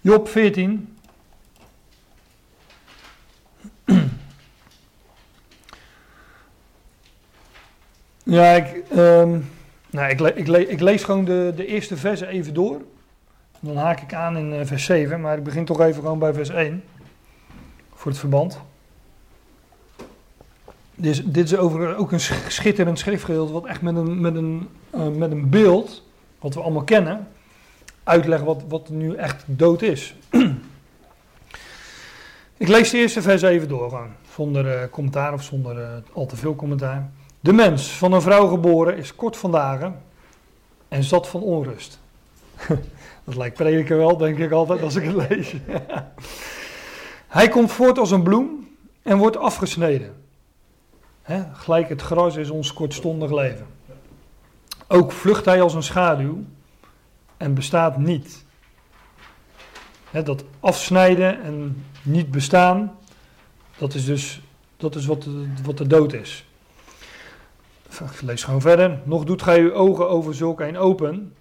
Job 14. Ja, ik, ehm, nou, ik, ik, ik lees gewoon de, de eerste versen even door. Dan haak ik aan in eh, vers 7, maar ik begin toch even gewoon bij vers 1. Voor het verband. Dit is, dit is ook een sch- schitterend schriftgedeelte, wat echt met een, met, een, eh, met een beeld, wat we allemaal kennen, uitlegt wat, wat nu echt dood is. ik lees de eerste vers even door, gewoon, zonder eh, commentaar of zonder eh, al te veel commentaar. De mens, van een vrouw geboren, is kort van dagen en zat van onrust. Dat lijkt prediken wel, denk ik altijd als ik het lees. Hij komt voort als een bloem en wordt afgesneden. Gelijk het gras is ons kortstondig leven. Ook vlucht hij als een schaduw en bestaat niet. Dat afsnijden en niet bestaan, dat is dus dat is wat, de, wat de dood is. Ik lees gewoon verder. Nog doet gij uw ogen over zulk een open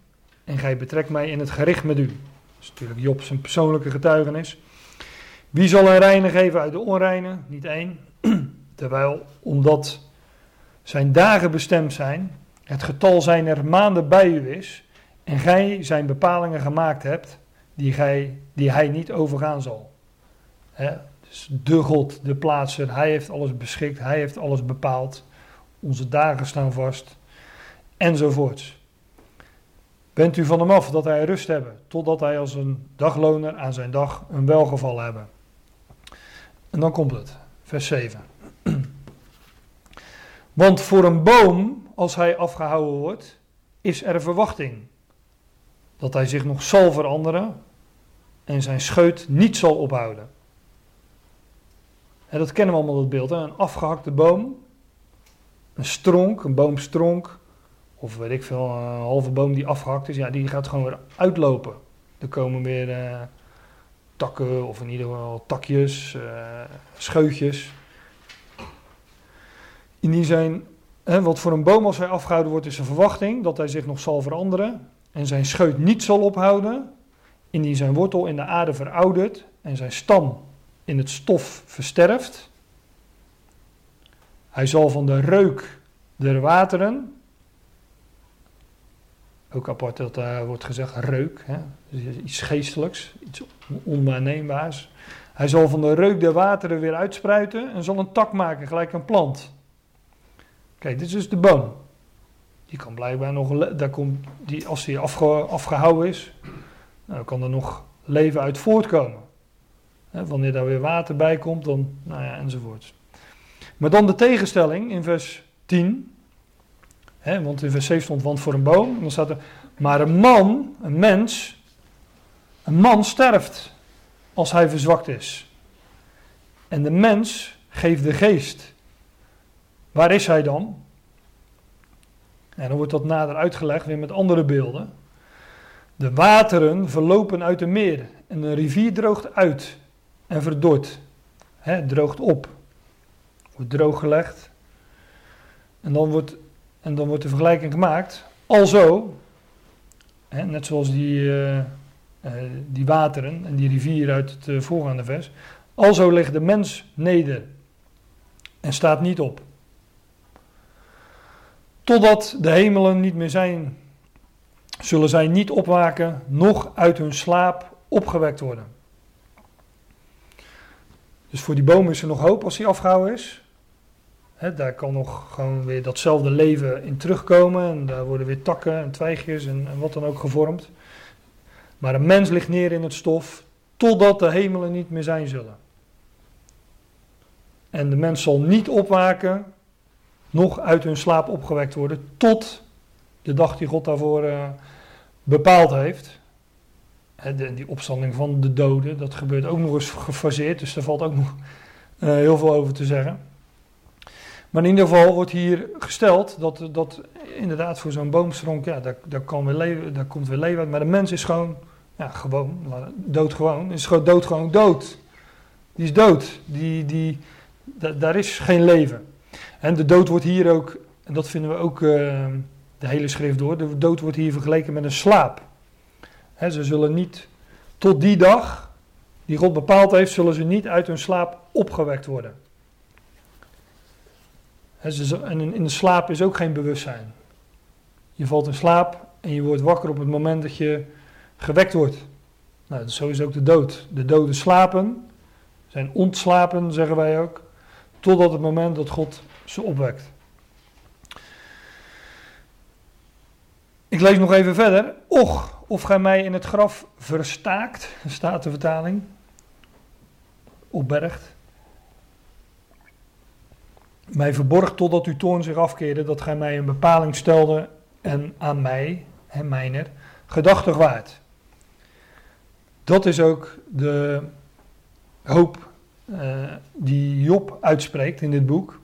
en gij betrekt mij in het gericht met u. Dat is natuurlijk Job zijn persoonlijke getuigenis. Wie zal een reine geven uit de onreine? Niet één. Terwijl, omdat zijn dagen bestemd zijn, het getal zijner maanden bij u is, en gij zijn bepalingen gemaakt hebt, die, gij, die hij niet overgaan zal. Dus de God, de plaatser, hij heeft alles beschikt, hij heeft alles bepaald. Onze dagen staan vast, enzovoorts. Bent u van hem af dat hij rust hebben, totdat hij als een dagloner aan zijn dag een welgeval hebben. En dan komt het, vers 7. Want voor een boom, als hij afgehouden wordt, is er verwachting. Dat hij zich nog zal veranderen en zijn scheut niet zal ophouden. En dat kennen we allemaal, dat beeld. Hè? Een afgehakte boom, een stronk, een boomstronk, of weet ik veel, een halve boom die afgehakt is, ja, die gaat gewoon weer uitlopen. Er komen weer eh, takken, of in ieder geval takjes, eh, scheutjes. In die zijn, wat voor een boom als hij afgehouden wordt, is een verwachting dat hij zich nog zal veranderen en zijn scheut niet zal ophouden, indien zijn wortel in de aarde veroudert en zijn stam in het stof versterft. Hij zal van de reuk der wateren, ook apart dat daar wordt gezegd reuk, hè? Dus iets geestelijks, iets onwaarneembaars. Hij zal van de reuk der wateren weer uitspruiten en zal een tak maken, gelijk een plant. Kijk, dit is dus de boom. Die kan blijkbaar nog, daar komt, die, als die afge, afgehouden is, nou, kan er nog leven uit voortkomen. Wanneer daar weer water bij komt, dan, nou ja, enzovoort. Maar dan de tegenstelling in vers 10. Want in vers 7 stond want voor een boom. En dan staat er, maar een man, een mens, een man sterft als hij verzwakt is. En de mens geeft de geest. Waar is hij dan? En dan wordt dat nader uitgelegd, weer met andere beelden. De wateren verlopen uit de meer en een rivier droogt uit en verdort. Hè, droogt op. Wordt drooggelegd. En dan wordt, en dan wordt de vergelijking gemaakt. Alzo, hè, net zoals die, eh, eh, die wateren en die rivier uit het eh, voorgaande vers. Alzo ligt de mens neder en staat niet op. Totdat de hemelen niet meer zijn, zullen zij niet opwaken, noch uit hun slaap opgewekt worden. Dus voor die boom is er nog hoop als hij afgehouden is. Daar kan nog gewoon weer datzelfde leven in terugkomen. En daar worden weer takken en twijgjes en, en wat dan ook gevormd. Maar een mens ligt neer in het stof totdat de hemelen niet meer zijn zullen. En de mens zal niet opwaken, nog uit hun slaap opgewekt worden, tot de dag die God daarvoor eh, bepaald heeft. De- die opstanding van de doden, dat gebeurt ook nog eens gefaseerd, dus daar valt ook nog eh, heel veel over te zeggen. Maar in ieder geval wordt hier gesteld dat, dat inderdaad voor zo'n boomstronk, ja, daar, daar, kan weer leven, daar komt weer leven uit. Maar de mens is gewoon, ja, gewoon, doodgewoon, is gewoon doodgewoon dood. Die is dood. Die, die, da- daar is geen leven. En de dood wordt hier ook, en dat vinden we ook eh, de hele schrift door, de dood wordt hier vergeleken met een slaap. Ze zullen niet, tot die dag die God bepaald heeft, zullen ze niet uit hun slaap opgewekt worden. En in, in de slaap is ook geen bewustzijn. Je valt in slaap en je wordt wakker op het moment dat je gewekt wordt. Nou, zo is ook de dood. De doden slapen, zijn ontslapen, zeggen wij ook, totdat het moment dat God ze opwekt. Ik lees nog even verder. Och, of gij mij in het graf verstaakt, staat de vertaling, opbergt. Mij verborg totdat uw toorn zich afkeerde, dat gij mij een bepaling stelde en aan mij, en mijner, gedachtig waard. Dat is ook de hoop eh, die Job uitspreekt in dit boek.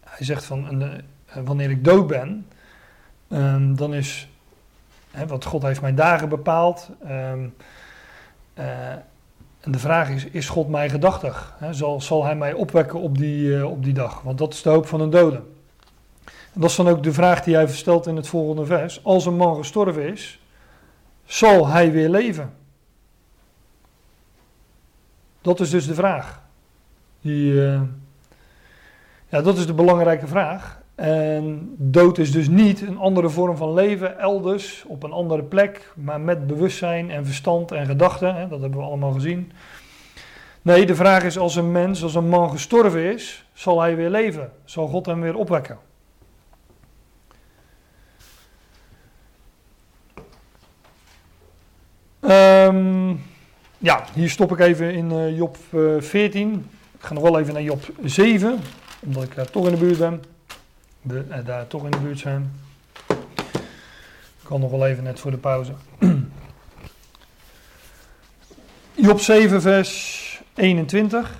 Hij zegt van, eh, wanneer ik dood ben, ehm, dan is, hè, want God heeft mijn dagen bepaald. ehm, eh, en de vraag is, is God mij gedachtig? Zal, zal hij mij opwekken op die, eh, op die dag? Want dat is de hoop van een dode. Dat is dan ook de vraag die hij verstelt in het volgende vers. Als een man gestorven is, zal hij weer leven? Dat is dus de vraag. Die, eh, ja, dat is de belangrijke vraag. En dood is dus niet een andere vorm van leven, elders, op een andere plek, maar met bewustzijn en verstand en gedachten. Dat hebben we allemaal gezien. Nee, de vraag is: als een mens, als een man gestorven is, zal hij weer leven? Zal God hem weer opwekken? Ehm, ja, hier stop ik even in eh, Job eh, 14. Ik ga nog wel even naar Job 7, omdat ik daar toch in de buurt ben. We eh, daar toch in de buurt zijn. Ik kan nog wel even net voor de pauze. Job 7, vers 21.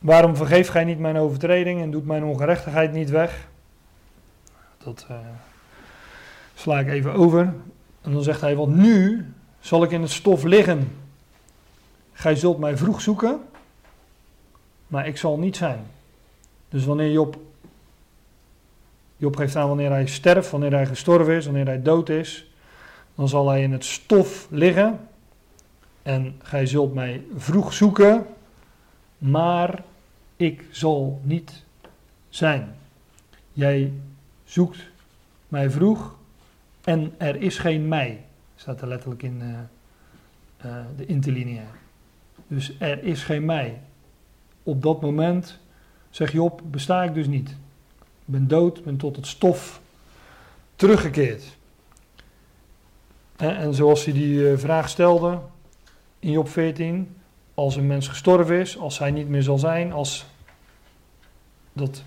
Waarom vergeeft gij niet mijn overtreding en doet mijn ongerechtigheid niet weg? Dat eh, sla ik even over. En dan zegt hij, want nu zal ik in het stof liggen. Gij zult mij vroeg zoeken, maar ik zal niet zijn. Dus wanneer Job, Job geeft aan wanneer hij sterft, wanneer hij gestorven is, wanneer hij dood is, dan zal hij in het stof liggen. En gij zult mij vroeg zoeken, maar ik zal niet zijn. Jij zoekt mij vroeg en er is geen mij. Staat er letterlijk in eh, eh, de interlineair. Dus er is geen mij. Op dat moment, zeg Job, besta ik dus niet. Ik ben dood, ben tot het stof teruggekeerd. En, en zoals hij die eh, vraag stelde in Job 14, als een mens gestorven is, als hij niet meer zal zijn, als dat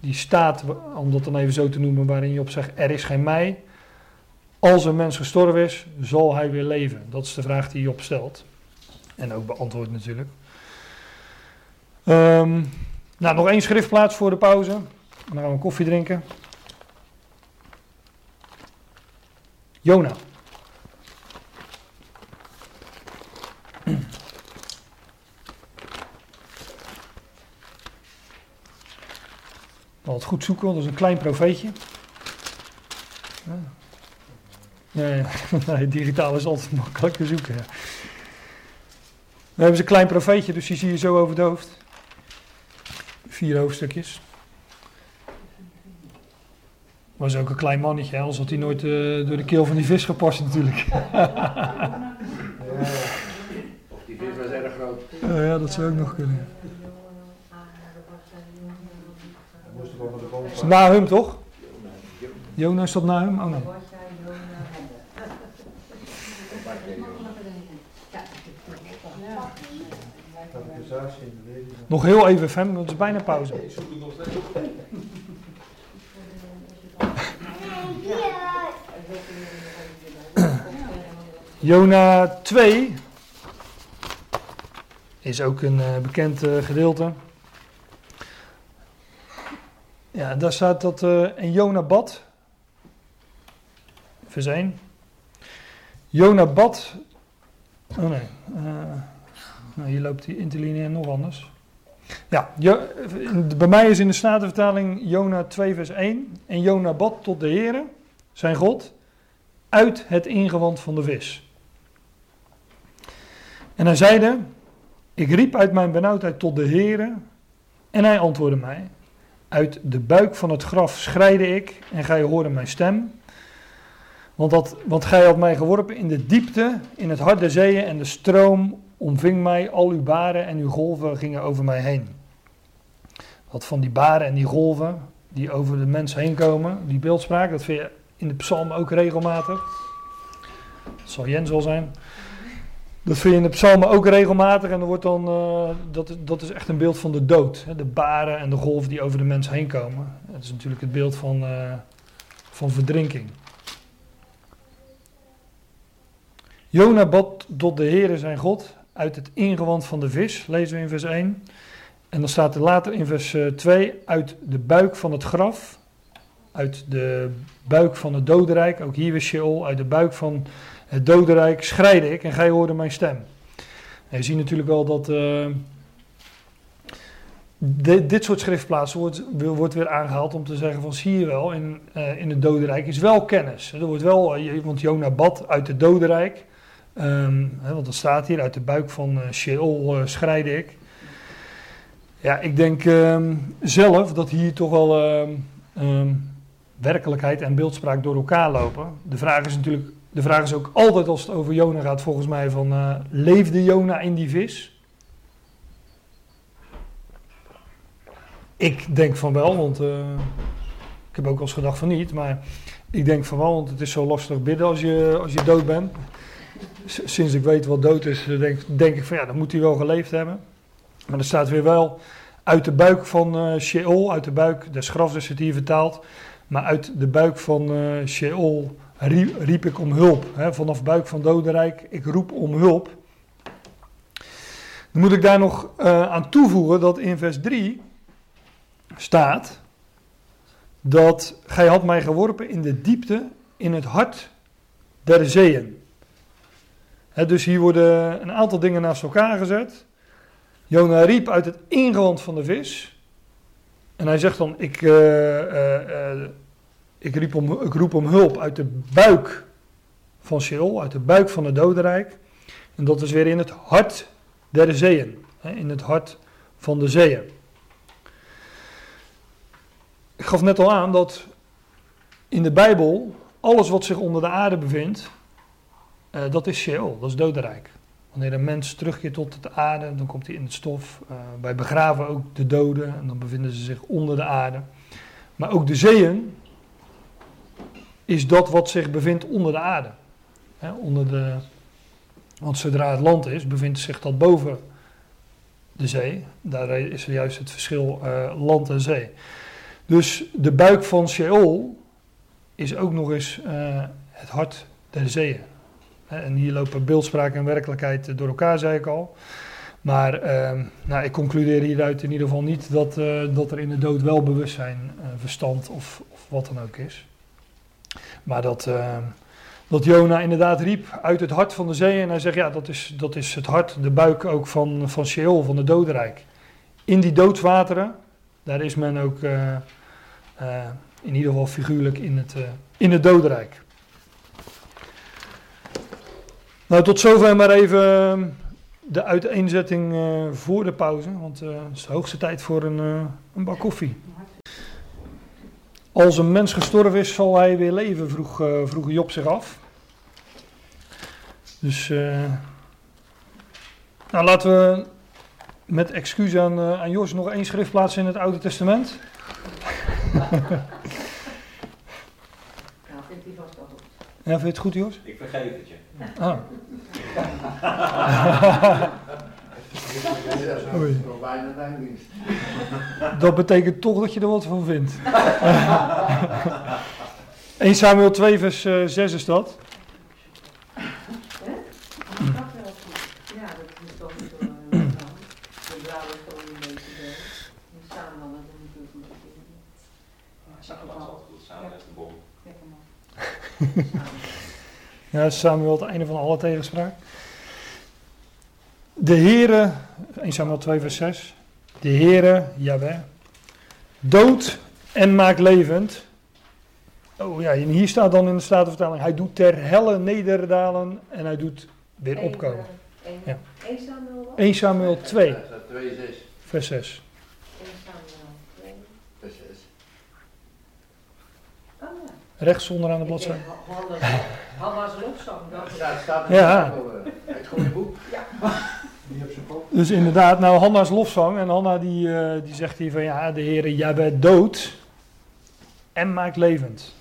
die staat, om dat dan even zo te noemen, waarin Job zegt, er is geen mij. Als een mens gestorven is, zal hij weer leven? Dat is de vraag die Job stelt. En ook beantwoord natuurlijk. Ehm, nou, nog één schriftplaats voor de pauze. Dan gaan we koffie drinken. Jona. Het goed zoeken, want dat is een klein profeetje. Ja. Nee, nee, digitaal is altijd makkelijk te zoeken. Ja. We hebben ze een klein profeetje, dus die zie je zo over het hoofd. Vier hoofdstukjes. Was ook een klein mannetje, hè, anders had hij nooit eh, door de keel van die vis gepast natuurlijk. Ja. Of die vis was erg groot. Ja, dat zou ook nog kunnen. Is na hem toch? Jona is dat na hem? Oh nee. Nog heel even, Fem, want het is bijna pauze. Jona 2 is ook een eh, bekend eh, gedeelte. Ja, daar staat dat eh en Jona bad. Vers 1. Jona bad. Oh nee. eh, nou, hier loopt die interlineair nog anders. Ja, bij mij is in de Statenvertaling Jona 2 vers 1. En Jona bad tot de Heere, zijn God, uit het ingewand van de vis. En hij zeide, ik riep uit mijn benauwdheid tot de Heere, en hij antwoordde mij. Uit de buik van het graf schreide ik, en gij hoorde mijn stem. Want, dat, want gij had mij geworpen in de diepte, in het hart der zeeën, en de stroom omving mij, al uw baren en uw golven gingen over mij heen. Wat van die baren en die golven, die over de mens heen komen, die beeldspraak, dat vind je in de psalm ook regelmatig. Dat zal Jens zijn. Dat vind je in de psalmen ook regelmatig en er wordt dan, eh, dat, dat is echt een beeld van de dood. Hè? De baren en de golven die over de mens heen komen. Het is natuurlijk het beeld van, eh, van verdrinking. Jona bad tot de Heere zijn God uit het ingewand van de vis, lezen we in vers 1. En dan staat er later in vers eh, 2, uit de buik van het graf, uit de buik van het dodenrijk, ook hier weer Sheol, uit de buik van het dodenrijk schreide ik en gij hoorde mijn stem. Je ziet natuurlijk wel dat eh, di- dit soort schriftplaatsen wordt, wordt weer aangehaald om te zeggen van zie je wel, in, eh, in het dodenrijk is wel kennis. Er wordt wel, eh, want Jona bad uit het dodenrijk, Ehm, hè, want dat staat hier, uit de buik van eh, Sheol eh, schreide ik. Ja, ik denk ehm, zelf dat hier toch wel ehm, werkelijkheid en beeldspraak door elkaar lopen. De vraag is natuurlijk, de vraag is ook altijd als het over Jona gaat, volgens mij van eh, leefde Jona in die vis? Ik denk van wel, want ik heb ook wel eens gedacht van niet, maar ik denk van wel, want het is zo lastig bidden als je, als je dood bent. Sinds ik weet wat dood is, denk, denk ik van ja, dan moet hij wel geleefd hebben. Maar er staat weer wel uit de buik van eh Sheol, uit de buik des grafs is het hier vertaald. Maar uit de buik van eh Sheol riep, ik om hulp. Hè, vanaf buik van dodenrijk, ik roep om hulp. Dan moet ik daar nog eh, aan toevoegen dat in vers 3 staat dat gij had mij geworpen in de diepte, in het hart der zeeën. Dus hier worden een aantal dingen naast elkaar gezet. Jona riep uit het ingewand van de vis. En hij zegt dan, ik, eh, eh, eh, ik, riep om, ik roep om hulp uit de buik van Sheol, uit de buik van het dodenrijk. En dat is weer in het hart der zeeën. In het hart van de zeeën. Ik gaf net al aan dat in de Bijbel alles wat zich onder de aarde bevindt, eh, dat is Sheol, dat is dodenrijk. Wanneer een mens terugkeert tot de aarde, dan komt hij in het stof. Eh, wij begraven ook de doden en dan bevinden ze zich onder de aarde. Maar ook de zeeën is dat wat zich bevindt onder de aarde. Onder de, want zodra het land is, bevindt zich dat boven de zee. Daar is er juist het verschil eh, land en zee. Dus de buik van Sheol is ook nog eens het hart der zeeën. En hier lopen beeldspraak en werkelijkheid door elkaar, zei ik al. Maar eh, nou, ik concludeer hieruit in ieder geval niet dat, eh, dat er in de dood wel bewustzijn, eh, verstand of, of wat dan ook is. Maar dat, eh, dat Jona inderdaad riep uit het hart van de zee. En hij zegt, ja, dat is, dat is het hart, de buik ook van, van Sheol, van het dodenrijk. In die doodswateren, daar is men ook eh, in ieder geval figuurlijk in het, in het dodenrijk. Nou, tot zover maar even eh, de uiteenzetting eh, voor de pauze. Want eh, het is de hoogste tijd voor een, eh, een bak koffie. als een mens gestorven is, zal hij weer leven, vroeg, eh, vroeg Job zich af. Dus, eh, nou laten we met excuus aan, aan Jos nog één schrift plaatsen in het Oude Testament. Nou, vindt hij vast wel goed. Ja, vind je het goed, Jos? Ik vergeef het je. Ah. Oei. Dat betekent toch dat je er wat van vindt. 1 Samuel 2 vers eh, 6 is dat. Hè? Dat wel goed. Ja, dat is toch niet zo. eh, is beetje. Samen met de bom. Ja, Samuel het einde van alle tegenspraak. De Heere, 1 Samuel 2 vers 6. De Heere, Jaweh, dood en maakt levend. Oh ja, en hier staat dan in de Statenvertaling, hij doet ter helle nederdalen en hij doet weer opkomen. eh, één- Ja. één Samuel wat? 1 Samuel 2 Ja, staat 2, 6. vers 6. Eén Samuel. twee. Dat is 6. Oh ja. Rechts onderaan de bladzijde. Hannes lofzang. dat Er is- staat, Ja. Het goede boek. Die op zijn kop. Dus inderdaad, nou Hanna's lofzang. En Hanna die, eh, die zegt hier van ja, de Heere Jaweh dood en maakt levend.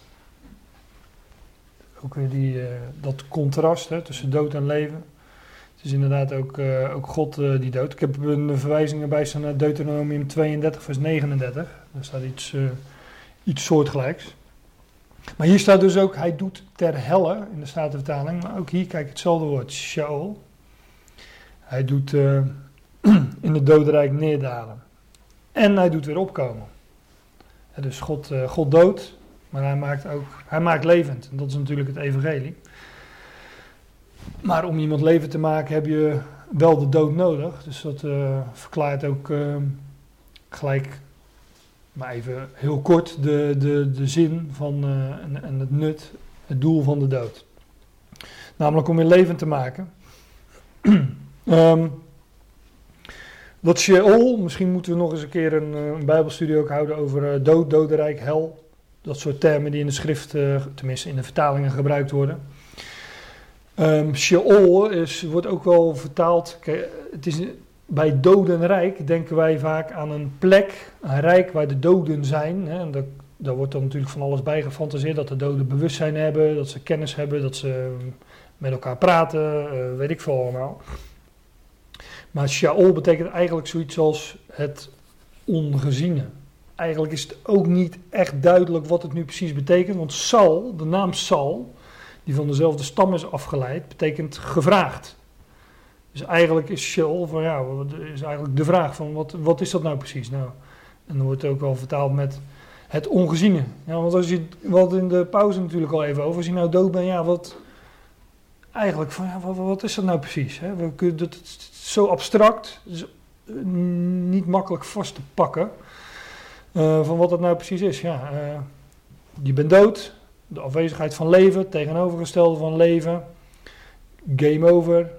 Ook weer die, eh, dat contrast hè, tussen dood en leven. Het is inderdaad ook, eh, ook God eh, die dood. Ik heb een verwijzing erbij staan naar Deuteronomium 32 vers 39. Daar staat iets, eh, iets soortgelijks. Maar hier staat dus ook, hij doet ter helle in de Statenvertaling. Maar ook hier, kijk, hetzelfde woord, Shaol. Hij doet eh, in het dodenrijk neerdalen. En hij doet weer opkomen. Dus God, eh, God dood, maar hij maakt ook hij maakt levend. En dat is natuurlijk het evangelie. Maar om iemand levend te maken heb je wel de dood nodig. Dus dat eh, verklaart ook gelijk, maar even heel kort, de, de, de zin van, eh, en, en het nut, het doel van de dood. Namelijk om je levend te maken. Ehm dat Sheol, misschien moeten we nog eens een keer een, eh, een bijbelstudie ook houden over eh, dood, dodenrijk, hel. Dat soort termen die in de schrift, tenminste in de vertalingen gebruikt worden. Ehm Sheol is, wordt ook wel vertaald, het is, bij dodenrijk denken wij vaak aan een plek, een rijk waar de doden zijn. Hè, en daar wordt dan natuurlijk van alles bij gefantaseerd, dat de doden bewustzijn hebben, dat ze kennis hebben, dat ze met elkaar praten, eh, weet ik veel allemaal. Maar Shaol betekent eigenlijk zoiets als het ongeziene. Eigenlijk is het ook niet echt duidelijk wat het nu precies betekent. Want Sal, de naam Sal, die van dezelfde stam is afgeleid, betekent gevraagd. Dus eigenlijk is Shaol van ja, is eigenlijk de vraag van wat, wat is dat nou precies? Nou, en dan wordt het ook wel vertaald met het ongeziene. Ja, want als je, wat in de pauze natuurlijk al even over, als je nou dood bent, ja, wat, eigenlijk van ja, wat, wat is dat nou precies? Hè? We kunnen dat, zo abstract, eh, niet makkelijk vast te pakken eh, van wat dat nou precies is. Ja, eh, je bent dood, de afwezigheid van leven, tegenovergestelde van leven, game over,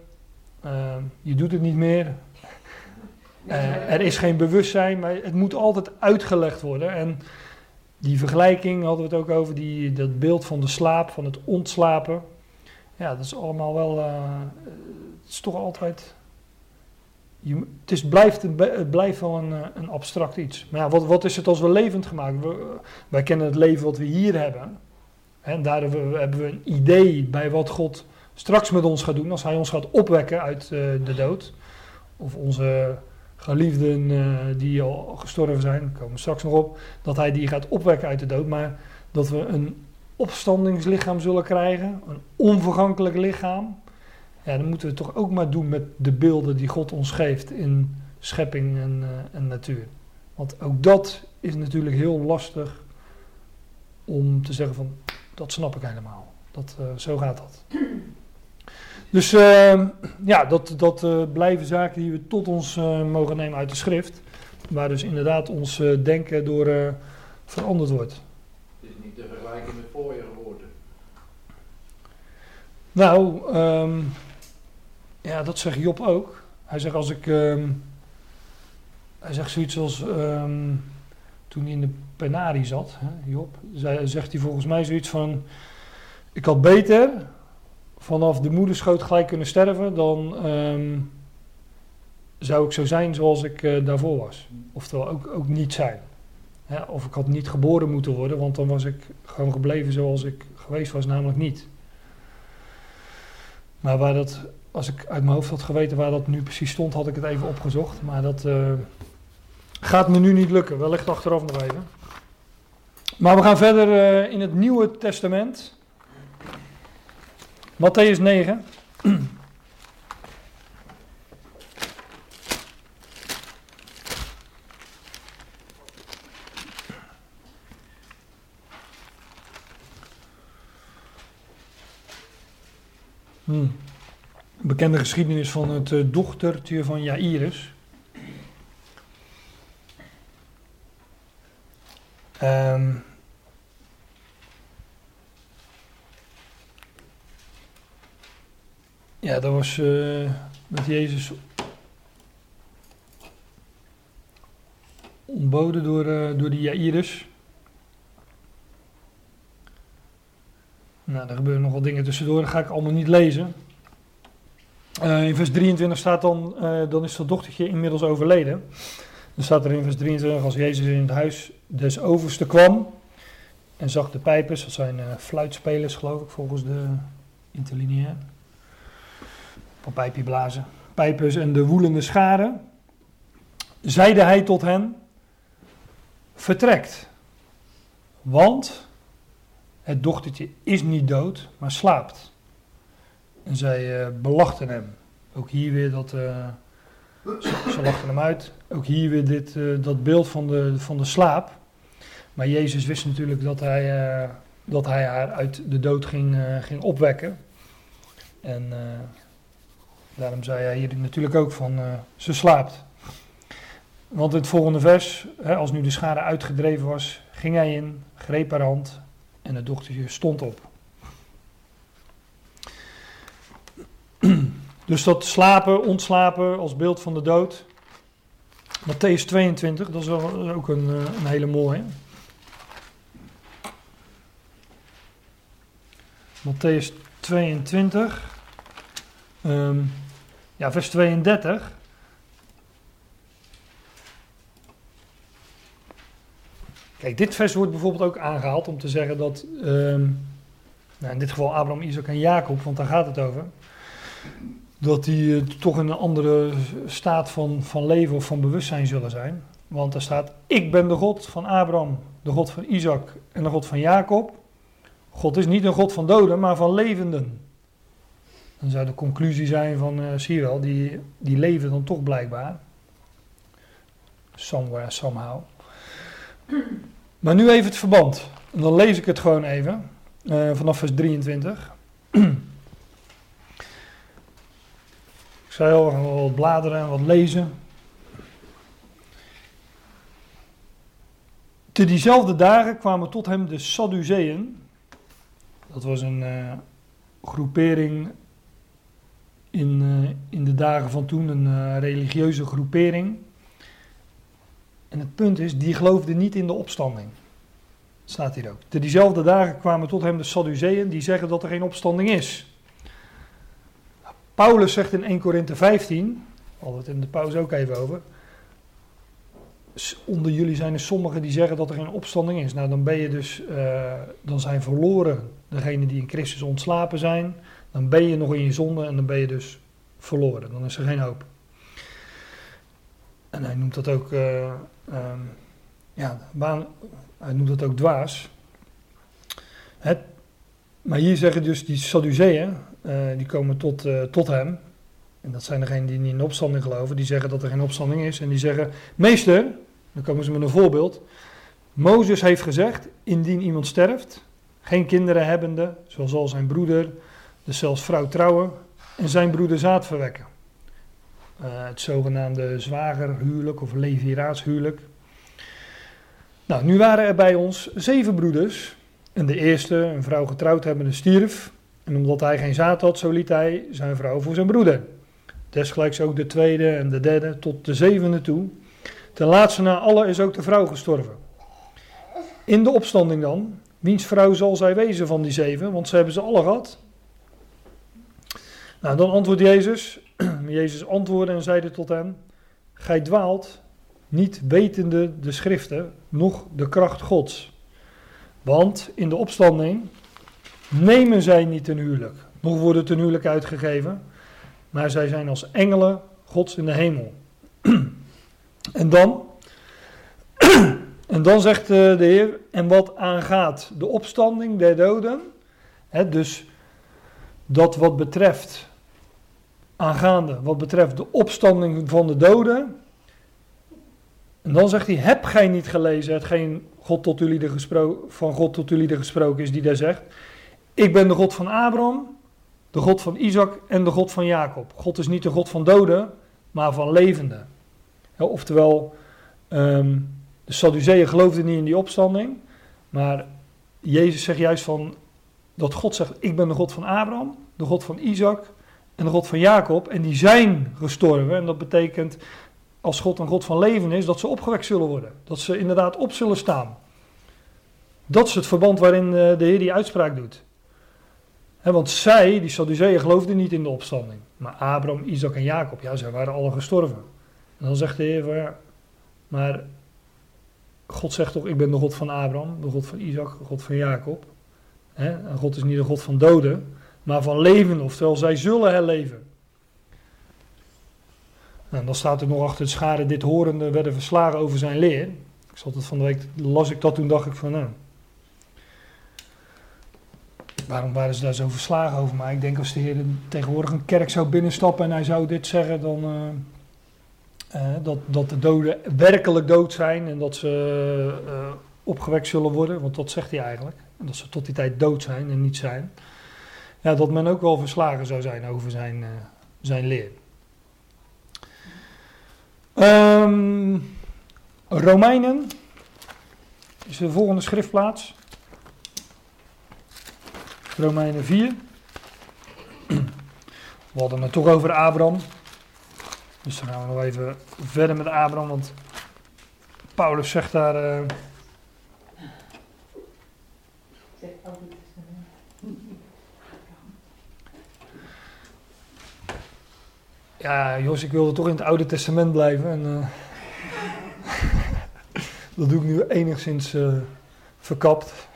eh, je doet het niet meer, eh, er is geen bewustzijn, maar het moet altijd uitgelegd worden. En die vergelijking hadden we het ook over, die, dat beeld van de slaap, van het ontslapen. Ja, dat is allemaal wel. eh, het is toch altijd. Je, het, is, blijft, het blijft wel een, eh, een abstract iets. Maar ja, wat, wat is het als we levend gemaakt? We, wij kennen het leven wat we hier hebben. En daar hebben we, hebben we een idee bij wat God straks met ons gaat doen. Als Hij ons gaat opwekken uit eh, de dood. Of onze geliefden eh, die al gestorven zijn, komen we straks nog op. Dat Hij die gaat opwekken uit de dood. Maar dat we een opstandingslichaam zullen krijgen, een onvergankelijk lichaam. Ja, dan moeten we toch ook maar doen met de beelden die God ons geeft in schepping en, eh, en natuur. Want ook dat is natuurlijk heel lastig om te zeggen van, dat snap ik helemaal. Dat, zo gaat dat. Dus eh, ja, dat, dat eh, blijven zaken die we tot ons eh, mogen nemen uit de schrift. Waar dus inderdaad ons eh, denken door veranderd wordt. Het is niet te vergelijken met voor je geboorte. Nou, ehm, ja, dat zegt Job ook. Hij zegt als ik, ehm, hij zegt zoiets als, ehm, toen hij in de penarie zat, hè, Job, zei, zegt hij volgens mij zoiets van: Ik had beter vanaf de moederschoot gelijk kunnen sterven dan ehm, zou ik zo zijn zoals ik eh, daarvoor was. Oftewel ook, ook niet zijn. Of ik had niet geboren moeten worden, want dan was ik gewoon gebleven zoals ik geweest was, namelijk niet. Maar waar dat, als ik uit mijn hoofd had geweten waar dat nu precies stond, had ik het even opgezocht. Maar dat eh, gaat me nu niet lukken, wellicht achteraf nog even. Maar we gaan verder eh, in het Nieuwe Testament. Matthäus 9. Hmm. Bekende geschiedenis van het uh, dochtertje van Jairus. Ehm ja, dat was met Jezus ontboden door, uh, door die Jairus. Nou, er gebeuren nogal dingen tussendoor, dat ga ik allemaal niet lezen. Uh, in vers 23 staat dan, dan is dat dochtertje inmiddels overleden. Dan staat er in vers 23, als Jezus in het huis des overste kwam en zag de pijpers, dat zijn fluitspelers geloof ik volgens de interlineair. Op pijpje blazen. Pijpers en de woelende scharen. Zeide hij tot hen, vertrekt. Want het dochtertje is niet dood, maar slaapt. En zij uh, belachten hem. Ook hier weer dat. Uh, ze, lachten hem uit. Ook hier weer dit, uh, dat beeld van de, van de slaap. Maar Jezus wist natuurlijk dat hij, dat hij haar uit de dood ging, ging opwekken. En daarom zei hij hier natuurlijk ook van ze slaapt. Want in het volgende vers, hè, als nu de schade uitgedreven was, ging hij in, greep haar hand en het dochtertje stond op. Dus dat slapen, ontslapen als beeld van de dood. Matthäus 22, dat is wel ook een, een hele mooie. Matthäus 22, um, ja, vers 32. Kijk, dit vers wordt bijvoorbeeld ook aangehaald om te zeggen dat, um, nou in dit geval Abraham, Isaac en Jacob, want daar gaat het over, dat die uh, toch in een andere staat van, van leven of van bewustzijn zullen zijn. Want er staat, ik ben de God van Abraham, de God van Isaac en de God van Jacob. God is niet een God van doden, maar van levenden. Dan zou de conclusie zijn van, uh, zie je wel, die, die leven dan toch blijkbaar. Somewhere, somehow. Maar nu even het verband. En dan lees ik het gewoon even. Uh, vanaf vers 23. ik zei al, we gaan wel wat bladeren en wat lezen. Te diezelfde dagen kwamen tot hem de Sadduceeën. Dat was een uh, groepering in, uh, in de dagen van toen, een uh, religieuze groepering. En het punt is, die geloofden niet in de opstanding. Staat hier ook. Te diezelfde dagen kwamen tot hem de Sadduceeën die zeggen dat er geen opstanding is. Paulus zegt in 1 Korinthe 15, hadden we het in de pauze ook even over. Onder jullie zijn er sommigen die zeggen dat er geen opstanding is. Nou, dan ben je dus, uh, dan zijn verloren degenen die in Christus ontslapen zijn. Dan ben je nog in je zonde en dan ben je dus verloren. Dan is er geen hoop. En hij noemt dat ook, uh, um, ja, hij noemt dat ook dwaas. Maar hier zeggen dus die Sadduceeën, uh, die komen tot, uh, tot hem. En dat zijn degenen die niet in opstanding geloven. Die zeggen dat er geen opstanding is. En die zeggen, meester, dan komen ze met een voorbeeld. Mozes heeft gezegd, indien iemand sterft, geen kinderen hebbende, zo zal zijn broeder, dus zelfs vrouw trouwen en zijn broeder zaad verwekken. Uh, het zogenaamde zwagerhuwelijk of leviraatshuwelijk. Nou, nu waren er bij ons zeven broeders. En de eerste, een vrouw getrouwd hebbende, stierf. En omdat hij geen zaad had, zo liet hij zijn vrouw voor zijn broeder. Desgelijks ook de tweede en de derde tot de zevende toe. Ten laatste na alle is ook de vrouw gestorven. In de opstanding dan, wiens vrouw zal zij wezen van die zeven? Want ze hebben ze alle gehad. Nou, dan antwoordt Jezus. Jezus antwoordde en zeide tot hem: Gij dwaalt, niet wetende de schriften, noch de kracht Gods. Want in de opstanding nemen zij niet ten huwelijk, nog worden ten huwelijk uitgegeven, maar zij zijn als engelen Gods in de hemel. en dan, en dan zegt eh, de Heer, en wat aangaat de opstanding der doden, hè, dus dat wat betreft, aangaande, wat betreft de opstanding van de doden, en dan zegt hij, heb gij niet gelezen hetgeen God tot jullie van God tot jullie gesproken is, die daar zegt, ik ben de God van Abraham, de God van Isaac en de God van Jacob. God is niet de God van doden, maar van levenden. Oftewel, ehm, de Sadduceeën geloofden niet in die opstanding, maar Jezus zegt juist van, dat God zegt, ik ben de God van Abraham, de God van Isaac en de God van Jacob, en die zijn gestorven. En dat betekent als God een God van leven is, dat ze opgewekt zullen worden. Dat ze inderdaad op zullen staan. Dat is het verband waarin eh, de Heer die uitspraak doet. want zij, die Sadduceeën, geloofden niet in de opstanding. Maar Abraham, Isaac en Jacob, ja, zij waren alle gestorven. En dan zegt de Heer maar God zegt toch, ik ben de God van Abraham, de God van Isaac, de God van Jacob. en God is niet de God van doden, maar van leven, oftewel zij zullen herleven. Nou, dan staat er nog achter het scharen, dit horende werden verslagen over zijn leer. Ik zat het van de week, las ik dat, toen dacht ik van nou, waarom waren ze daar zo verslagen over? Maar ik denk als de Heer tegenwoordig een kerk zou binnenstappen en hij zou dit zeggen, dan uh, uh, dat, dat de doden werkelijk dood zijn en dat ze uh, opgewekt zullen worden, want dat zegt hij eigenlijk. En dat ze tot die tijd dood zijn en niet zijn. Ja, dat men ook wel verslagen zou zijn over zijn, zijn leer. Um, Romeinen is de volgende schriftplaats. Romeinen 4. We hadden het toch over Abraham. Dus dan gaan we nog even verder met Abraham, want Paulus zegt daar. Uh, Ja, Jos, ik wilde toch in het Oude Testament blijven. En, uh, dat doe ik nu enigszins uh, verkapt.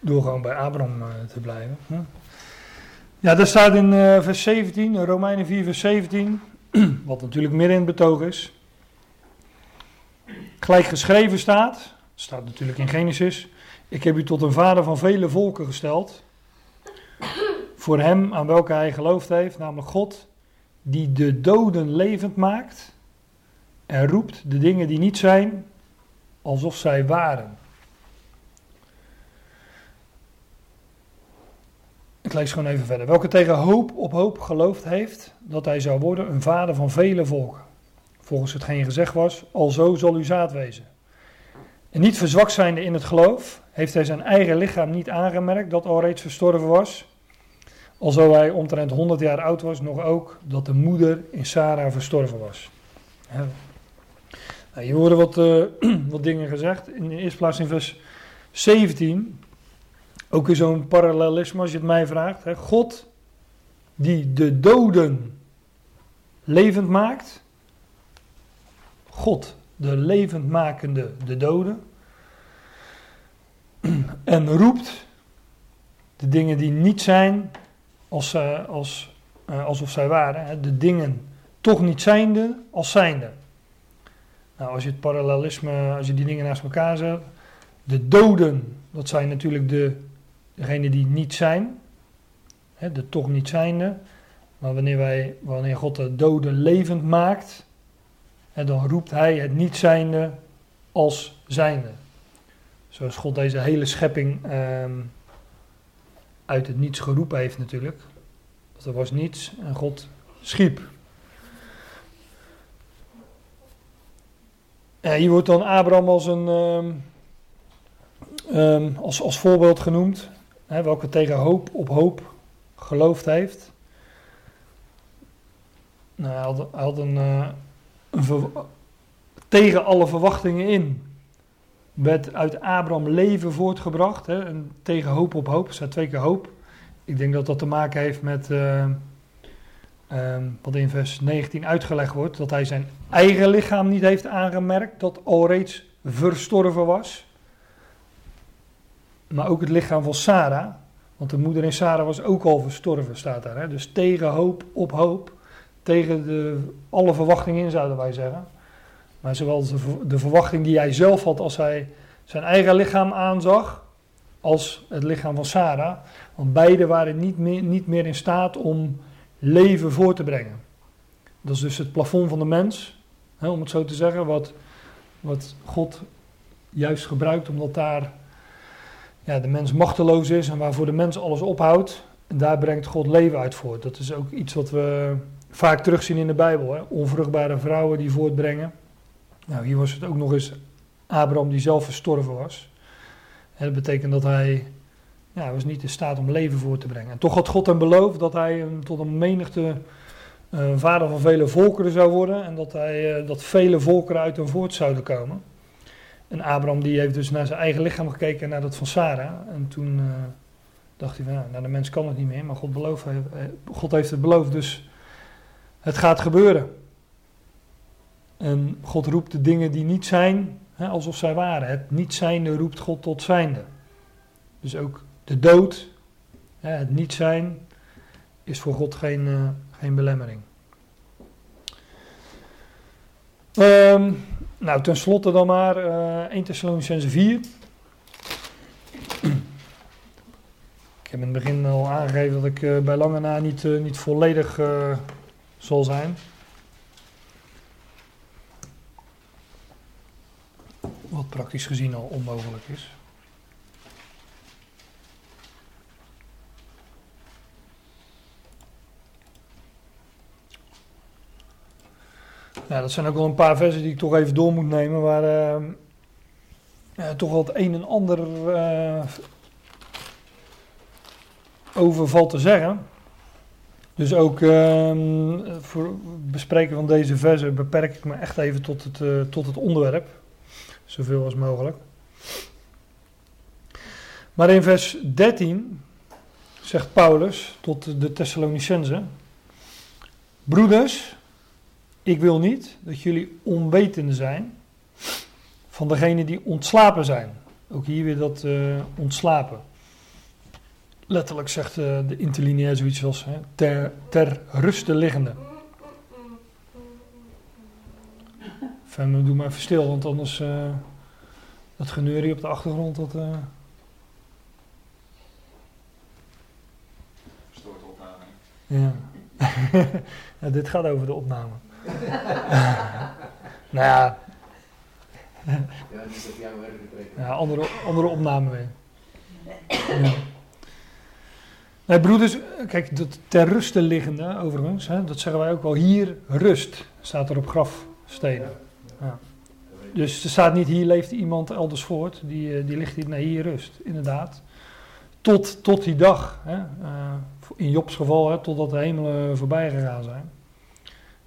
Door gewoon bij Abraham uh, te blijven. Ja, daar staat in vers 17, Romeinen 4, vers 17. wat natuurlijk midden in het betoog is. Gelijk geschreven staat. Staat natuurlijk in Genesis. Ik heb u tot een vader van vele volken gesteld. Voor hem aan welke hij geloofd heeft, namelijk God, die de doden levend maakt en roept de dingen die niet zijn, alsof zij waren. Ik lees gewoon even verder. Welke tegen hoop op hoop geloofd heeft dat hij zou worden een vader van vele volken. Volgens hetgeen gezegd was, alzo zal uw zaad wezen. En niet verzwakt zijnde in het geloof, heeft hij zijn eigen lichaam niet aangemerkt dat al reeds verstorven was. Alzo hij omtrent 100 jaar oud was, nog ook dat de moeder in Sarah verstorven was. Nou, hier worden wat, uh, wat dingen gezegd. In de eerste plaats in vers 17. Ook weer zo'n parallelisme als je het mij vraagt. Hè. God die de doden levend maakt. God de levendmakende, de doden. En roept de dingen die niet zijn als, uh, als, uh, alsof zij waren. De dingen toch niet zijnde als zijnde. Nou, als je het parallelisme, als je die dingen naast elkaar zet. De doden, dat zijn natuurlijk de, degenen die niet zijn. De toch niet zijnde. Maar wanneer, wij, wanneer God de doden levend maakt, en dan roept hij het niet zijnde als zijnde. Zoals God deze hele schepping um, uit het niets geroepen heeft natuurlijk. Dat er was niets en God schiep. Hier wordt dan Abraham als, een, um, um, als, als voorbeeld genoemd. Hè, welke tegen hoop op hoop geloofd heeft. nou, hij had, een, eh, tegen alle verwachtingen in werd uit Abraham leven voortgebracht. Hè, en tegen hoop op hoop, er staat twee keer hoop. Ik denk dat dat te maken heeft met eh, ehm, wat in vers 19 uitgelegd wordt, dat hij zijn eigen lichaam niet heeft aangemerkt, dat alreeds verstorven was. Maar ook het lichaam van Sarah, want de moeder in Sarah was ook al verstorven, staat daar. Hè? Dus tegen hoop op hoop, tegen de, alle verwachtingen in, zouden wij zeggen. Maar zowel de, de verwachting die hij zelf had als hij zijn eigen lichaam aanzag, als het lichaam van Sarah. Want beide waren niet meer, niet meer in staat om leven voor te brengen. Dat is dus het plafond van de mens, hè, om het zo te zeggen, wat, wat God juist gebruikt omdat daar ja, de mens machteloos is en waarvoor de mens alles ophoudt. En daar brengt God leven uit voort. Dat is ook iets wat we vaak terugzien in de Bijbel. Hè? Onvruchtbare vrouwen die voortbrengen. Nou, hier was het ook nog eens Abraham die zelf verstorven was. Dat betekent dat hij ja, was niet in staat om leven voor te brengen. En toch had God hem beloofd dat hij tot een menigte eh, vader van vele volkeren zou worden. En dat, hij, eh, dat vele volkeren uit hem voort zouden komen. En Abraham die heeft dus naar zijn eigen lichaam gekeken en naar dat van Sarah. En toen eh, dacht hij van, ja, nou, de mens kan het niet meer. Maar God, belooft, God heeft het beloofd, dus het gaat gebeuren. En God roept de dingen die niet zijn, hè, alsof zij waren. Het niet zijnde roept God tot zijnde. Dus ook de dood, hè, het niet zijn, is voor God geen, eh, geen belemmering. Ehm, nou, tenslotte dan maar eh 1 Thessalonicense 4. Ik heb in het begin al aangegeven dat ik eh, bij lange na niet, niet volledig zal zijn. Wat praktisch gezien al onmogelijk is. Ja, dat zijn ook wel een paar versen die ik toch even door moet nemen, waar eh, ja, toch wel het een en ander eh, over valt te zeggen. Dus ook ehm, voor het bespreken van deze versen beperk ik me echt even tot het, eh, tot het onderwerp, zoveel als mogelijk. Maar in vers 13 zegt Paulus tot de Thessalonicense: Broeders, ik wil niet dat jullie onwetende zijn van degene die ontslapen zijn. Ook hier weer dat eh, ontslapen. Letterlijk zegt eh, de interlineair zoiets als hè, ter, ter ruste liggende. Fem, doe maar even stil, want anders eh, dat geneur hier op de achtergrond, dat... eh, Verstoort de opname. Ja. ja, dit gaat over de opname. nou ja, Ja, niet op jouw werk ja andere, andere opname weer. Ja. Nee, broeders, kijk, dat ter ruste liggende, overigens, hè, dat zeggen wij ook wel. Hier rust, staat er op grafstenen. Ja. Dus er staat niet, hier leeft iemand elders voort, die, eh, die ligt hier, nee, hier rust, inderdaad. Tot, tot die dag, hè, eh, in Jobs geval, hè, totdat de hemelen voorbij gegaan zijn.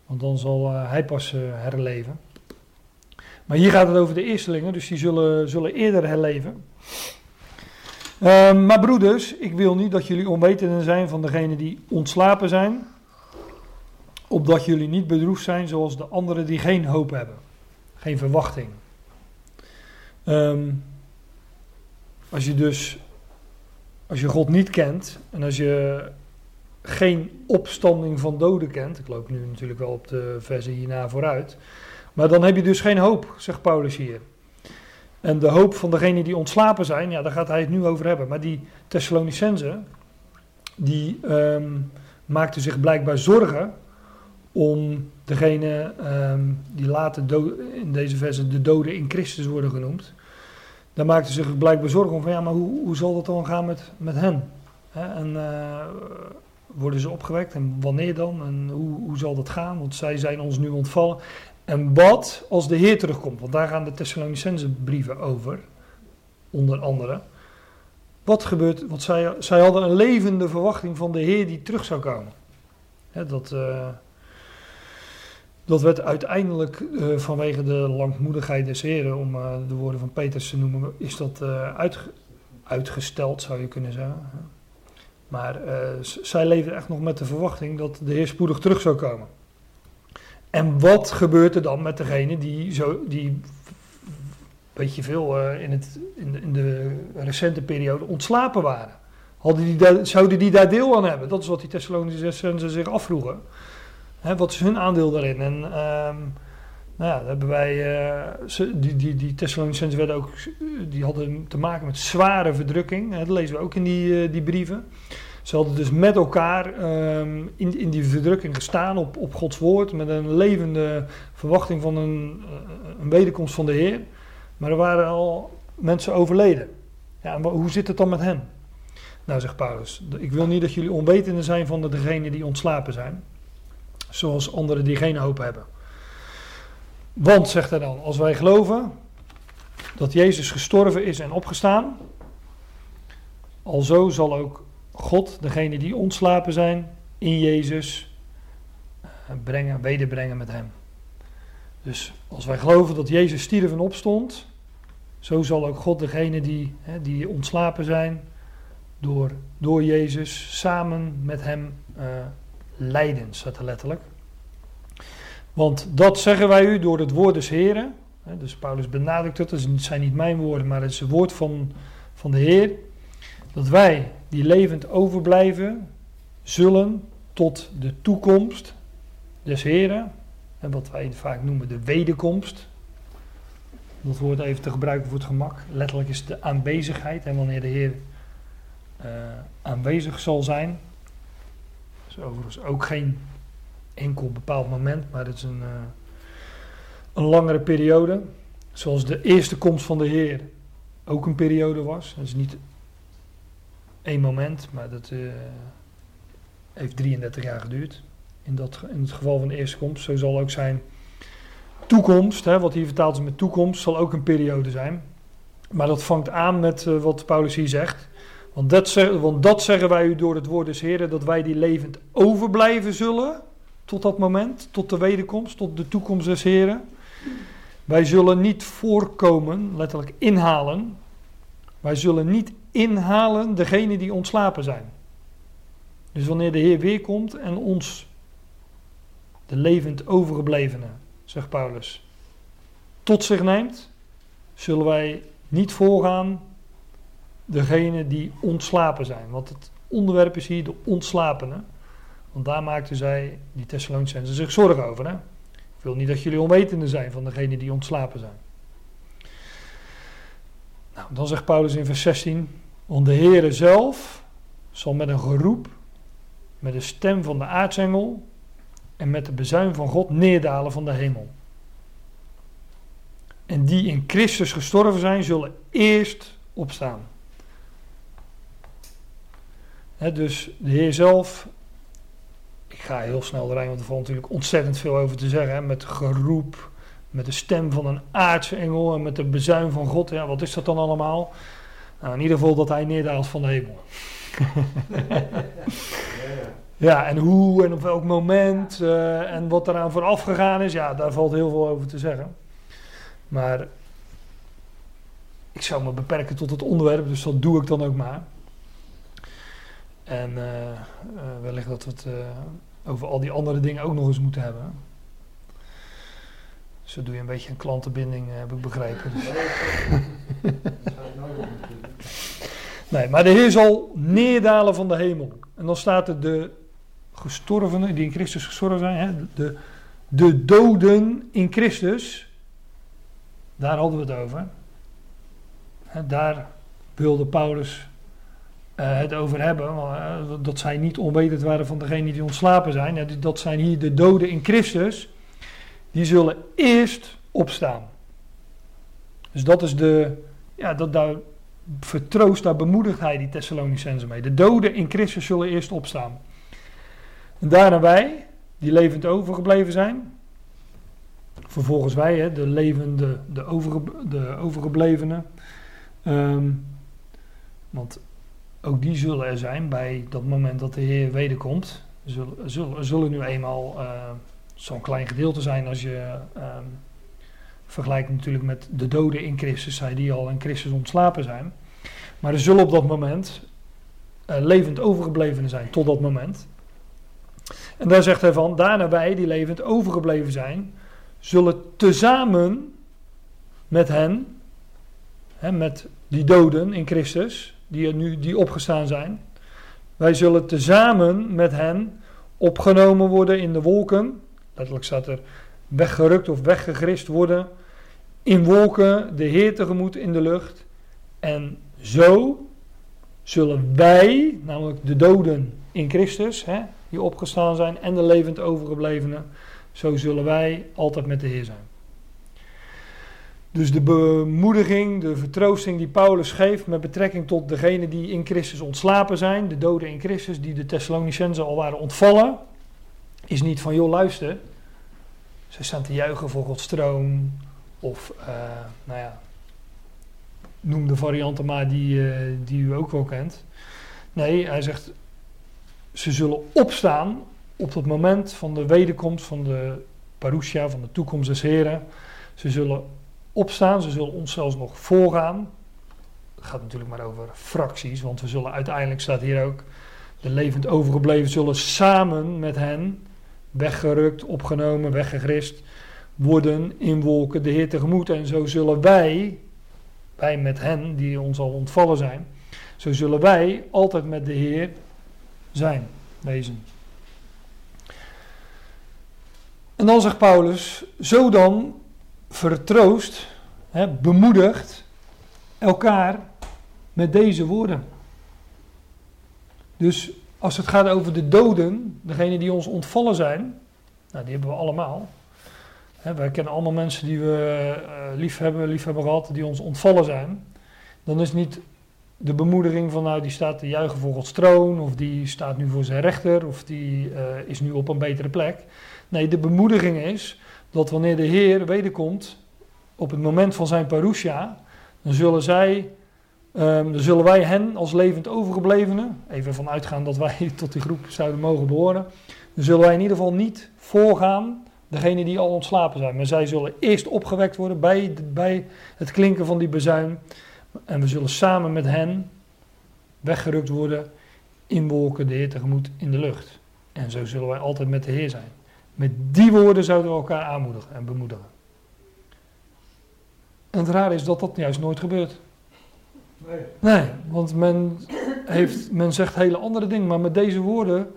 Want dan zal eh, hij pas herleven. Maar hier gaat het over de eerstelingen, dus die zullen, zullen eerder herleven. Ehm, maar broeders, ik wil niet dat jullie onwetenden zijn van degenen die ontslapen zijn, opdat jullie niet bedroefd zijn zoals de anderen die geen hoop hebben, geen verwachting. Ehm, als je dus, als je God niet kent en als je geen opstanding van doden kent, ik loop nu natuurlijk wel op de versen hierna vooruit, maar dan heb je dus geen hoop, zegt Paulus hier. En de hoop van degenen die ontslapen zijn, ja, daar gaat hij het nu over hebben. Maar die Thessalonicense, die maakten zich blijkbaar zorgen om degene ehm, die later in deze versen de doden in Christus worden genoemd. Daar maakten ze zich blijkbaar zorgen om van ja, maar hoe, hoe zal dat dan gaan met, met hen? En eh, worden ze opgewekt en wanneer dan? En hoe, hoe zal dat gaan? Want zij zijn ons nu ontvallen. En wat als de Heer terugkomt? Want daar gaan de Thessalonicense brieven over, onder andere. Wat gebeurt? Want zij, zij hadden een levende verwachting van de Heer die terug zou komen. Dat, eh, Dat werd uiteindelijk eh, vanwege de langmoedigheid des heren, om eh, de woorden van Petrus te noemen, is dat uitge- uitgesteld, zou je kunnen zeggen. Maar zij leefden echt nog met de verwachting dat de Heer spoedig terug zou komen. En wat gebeurt er dan met degene die, zo, die weet je veel, eh, in, het, in, de, in de recente periode ontslapen waren? Hadden die zouden die daar deel aan hebben? Dat is wat die Thessalonicenzen zich afvroegen. Hè, wat is hun aandeel daarin? En ehm, nou ja, hebben wij, ze, die, die, die Thessalonicenzen werden ook, die hadden te maken met zware verdrukking. Hè, dat lezen we ook in die, eh, die brieven. Ze hadden dus met elkaar ehm, in, in die verdrukking gestaan op, op Gods woord. Met een levende verwachting van een, eh, een wederkomst van de Heer. Maar er waren al mensen overleden. Ja, hoe zit het dan met hen? Nou, zegt Paulus, ik wil niet dat jullie onwetende zijn van de- degenen die ontslapen zijn. Zoals anderen die geen hoop hebben. Want, zegt hij dan, als wij geloven dat Jezus gestorven is en opgestaan, alzo zal ook God degenen die ontslapen zijn in Jezus eh, brengen, wederbrengen met hem. Dus als wij geloven dat Jezus stierf en opstond, zo zal ook God degenen die, hè, die ontslapen zijn door, door Jezus samen met hem eh lijden, staat er letterlijk. Want dat zeggen wij u door het woord des Heren. Dus Paulus benadrukt het, het zijn niet mijn woorden, maar het is het woord van, van de Heer. Dat wij die levend overblijven, zullen tot de toekomst des Heren. En wat wij vaak noemen de wederkomst. Dat woord even te gebruiken voor het gemak. Letterlijk is de aanwezigheid. En wanneer de Heer eh, aanwezig zal zijn. Dat is overigens ook geen enkel bepaald moment, maar het is een, eh, een langere periode. Zoals de eerste komst van de Heer ook een periode was. Dat is niet één moment, maar dat eh, heeft 33 jaar geduurd. In, dat, in het geval van de eerste komst. Zo zal ook zijn toekomst, hè, wat hier vertaald is met toekomst, zal ook een periode zijn. Maar dat vangt aan met eh, wat Paulus hier zegt. Want dat, zeg- want dat zeggen wij u door het woord des Heren, dat wij die levend overblijven zullen tot dat moment, tot de wederkomst, tot de toekomst des Heren. Wij zullen niet voorkomen, letterlijk inhalen. Wij zullen niet inhalen degene die ontslapen zijn. Dus wanneer de Heer weer komt en ons, de levend overgeblevenen, zegt Paulus, tot zich neemt, zullen wij niet voorgaan degene die ontslapen zijn. Want het onderwerp is hier de ontslapenen. Want daar maakten zij, die Thessalonicenzen, zich zorgen over. Hè? Ik wil niet dat jullie onwetende zijn van degene die ontslapen zijn. Nou, dan zegt Paulus in vers 16, want de Heere zelf zal met een geroep, met de stem van de aartsengel en met de bezuin van God neerdalen van de hemel. En die in Christus gestorven zijn, zullen eerst opstaan. Dus de Heer zelf, ik ga heel snel doorheen, want er valt natuurlijk ontzettend veel over te zeggen. Met geroep, met de stem van een aardse engel en met de bezuin van God. Ja, wat is dat dan allemaal? Nou, in ieder geval dat hij neerdaalt van de hemel. Ja, en hoe en op welk moment eh, en wat eraan vooraf gegaan is, ja, daar valt heel veel over te zeggen. Maar ik zou me beperken tot het onderwerp, dus dat doe ik dan ook maar. En eh, eh, wellicht dat we het over al die andere dingen ook nog eens moeten hebben. Zo doe je een beetje een klantenbinding, heb ik begrepen. Dus- Nee, maar de Heer zal neerdalen van de hemel. En dan staat er de gestorvenen, die in Christus gestorven zijn, hè, de, de doden in Christus. Daar hadden we het over. Hè, daar wilde Paulus eh, het over hebben. eh, dat zij niet onwetend waren van degenen die ontslapen zijn. Dat zijn hier de doden in Christus. Die zullen eerst opstaan. Dus dat is de. Ja, dat daar vertroost, daar bemoedigt hij die Thessalonicenzen mee. De doden in Christus zullen eerst opstaan. En daarna wij, die levend overgebleven zijn. Vervolgens wij, hè, de levende, de, overge, de overgeblevenen. Ehm, want ook die zullen er zijn bij dat moment dat de Heer wederkomt. Zullen, zullen, zullen nu eenmaal, eh, zal een klein gedeelte zijn als je ehm, vergelijkt natuurlijk met de doden in Christus, zij die al in Christus ontslapen zijn. Maar er zullen op dat moment eh, levend overgeblevenen zijn, tot dat moment. En daar zegt hij van, daarna wij die levend overgebleven zijn, zullen tezamen met hen, hè, met die doden in Christus, die er nu die opgestaan zijn, wij zullen tezamen met hen opgenomen worden in de wolken. Letterlijk staat er weggerukt of weggegrist worden. In wolken de Heer tegemoet in de lucht. En zo zullen wij, namelijk de doden in Christus, hè, die opgestaan zijn, en de levend overgeblevenen, zo zullen wij altijd met de Heer zijn. Dus de bemoediging, de vertroosting die Paulus geeft met betrekking tot degenen die in Christus ontslapen zijn, de doden in Christus, die de Thessalonicenzen al waren ontvallen, is niet van joh luister, ze staan te juichen voor Gods troon, of uh, nou ja, noem de varianten maar die, uh, die u ook wel kent. Nee, hij zegt, ze zullen opstaan op het moment van de wederkomst van de parousia, van de toekomst des Heren. Ze zullen opstaan, ze zullen ons zelfs nog voorgaan. Het gaat natuurlijk maar over fracties, want we zullen uiteindelijk, staat hier ook, de levend overgebleven zullen samen met hen, weggerukt, opgenomen, weggegrist, worden in wolken de Heer tegemoet. En zo zullen wij, wij met hen die ons al ontvallen zijn, zo zullen wij altijd met de Heer zijn, wezen. En dan zegt Paulus, zo dan vertroost, hè, bemoedigt elkaar met deze woorden. Dus als het gaat over de doden, degene die ons ontvallen zijn, nou, die hebben we allemaal. Wij kennen allemaal mensen die we uh, lief, hebben, lief hebben gehad, die ons ontvallen zijn. Dan is niet de bemoediging van, nou, die staat te juichen voor Gods troon, of die staat nu voor zijn rechter, of die uh, is nu op een betere plek. Nee, de bemoediging is dat wanneer de Heer wederkomt, op het moment van zijn parousia, dan zullen zij, um, dan zullen wij hen als levend overgeblevenen, even vanuitgaan dat wij tot die groep zouden mogen behoren, dan zullen wij in ieder geval niet voorgaan degene die al ontslapen zijn. Maar zij zullen eerst opgewekt worden bij, bij het klinken van die bezuin. En we zullen samen met hen weggerukt worden in wolken de Heer tegemoet in de lucht. En zo zullen wij altijd met de Heer zijn. Met die woorden zouden we elkaar aanmoedigen en bemoedigen. En het rare is dat dat juist nooit gebeurt. Nee. Nee, want men, heeft, men zegt hele andere dingen, maar met deze woorden,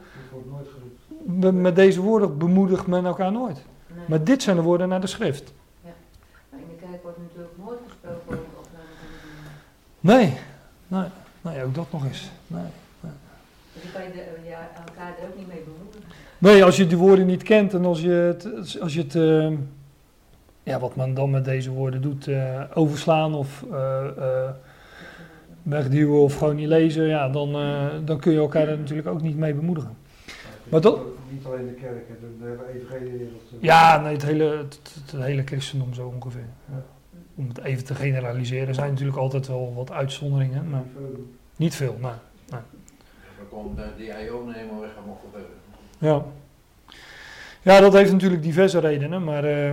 met, deze woorden bemoedigt men elkaar nooit. Nee. Maar dit zijn de woorden naar de schrift. Maar in de kerk wordt natuurlijk nooit gesproken over de opname van de Nee, nee, nee ook dat nog eens. Nee. Dus kan je de, ja, elkaar er ook niet mee bemoedigen. nee, als je die woorden niet kent en als je het, als je het eh, ja, wat men dan met deze woorden doet, eh, overslaan of eh, eh, wegduwen of gewoon niet lezen, ja, dan, dan kun je elkaar er natuurlijk ook niet mee bemoedigen. Maar dat- Niet alleen de kerk, hè, de, de hele evangeliewereld. eh. Ja, nee, het hele, het, het- het hele christendom zo ongeveer. Ja. Om het even te generaliseren, er zijn natuurlijk altijd wel wat uitzonderingen, maar niet veel. Maar, Dan komt die Ionen helemaal weg ja. ja, dat heeft natuurlijk diverse redenen, maar, eh,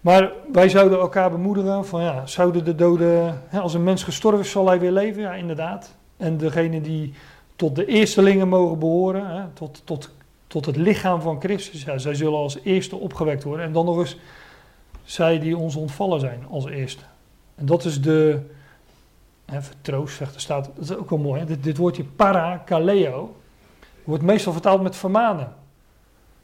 maar wij zouden elkaar bemoedigen van ja, zouden de doden, hè, als een mens gestorven is, zal hij weer leven? Ja, inderdaad. En degene die tot de eerstelingen mogen behoren, hè, tot, tot, tot het lichaam van Christus, ja, zij zullen als eerste opgewekt worden. En dan nog eens zij die ons ontvallen zijn als eerste. En dat is de, hè, vertroost zegt de staat, dat is ook wel mooi, hè, dit, dit woordje parakaleo wordt meestal vertaald met vermanen.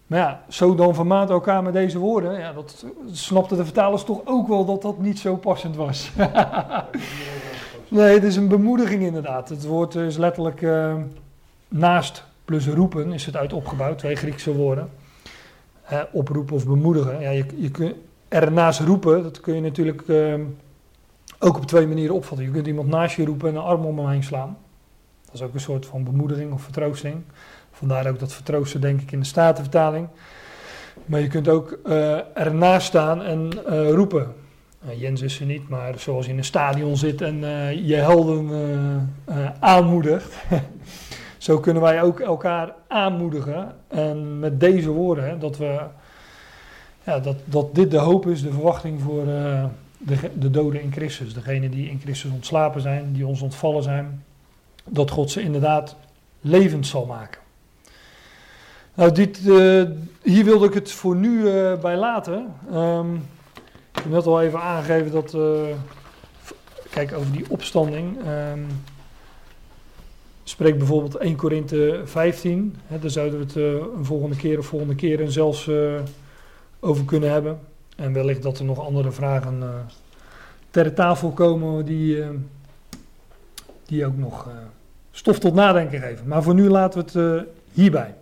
Maar ja, zo dan vermaant elkaar met deze woorden, ja, dat snapte de vertalers toch ook wel dat dat niet zo passend was. nee, het is een bemoediging inderdaad. Het woord is letterlijk eh, naast plus roepen is het uit opgebouwd, twee Griekse woorden. Eh, oproepen of bemoedigen. Ja, je, je ernaast roepen, dat kun je natuurlijk eh, ook op twee manieren opvatten. Je kunt iemand naast je roepen en een arm om hem heen slaan. Dat is ook een soort van bemoediging of vertroosting. Vandaar ook dat vertroosten denk ik in de Statenvertaling. Maar je kunt ook ernaast staan en roepen. Eh, Jens is er niet, maar zoals je in een stadion zit en eh, je helden eh, aanmoedigt. Zo kunnen wij ook elkaar aanmoedigen. En met deze woorden, hè, dat we ja, dat, dat dit de hoop is, de verwachting voor de, de doden in Christus. Degenen die in Christus ontslapen zijn, die ons ontvallen zijn. Dat God ze inderdaad levend zal maken. Nou, dit, hier wilde ik het voor nu eh, bij laten. Ehm, ik heb net al even aangegeven dat. eh, kijk, over die opstanding. ehm spreekt bijvoorbeeld 1 Korinthe 15. Hè, daar zouden we het eh, een volgende keer of volgende keren zelfs eh, over kunnen hebben. En wellicht dat er nog andere vragen ter tafel komen die, die ook nog stof tot nadenken geven. Maar voor nu laten we het hierbij.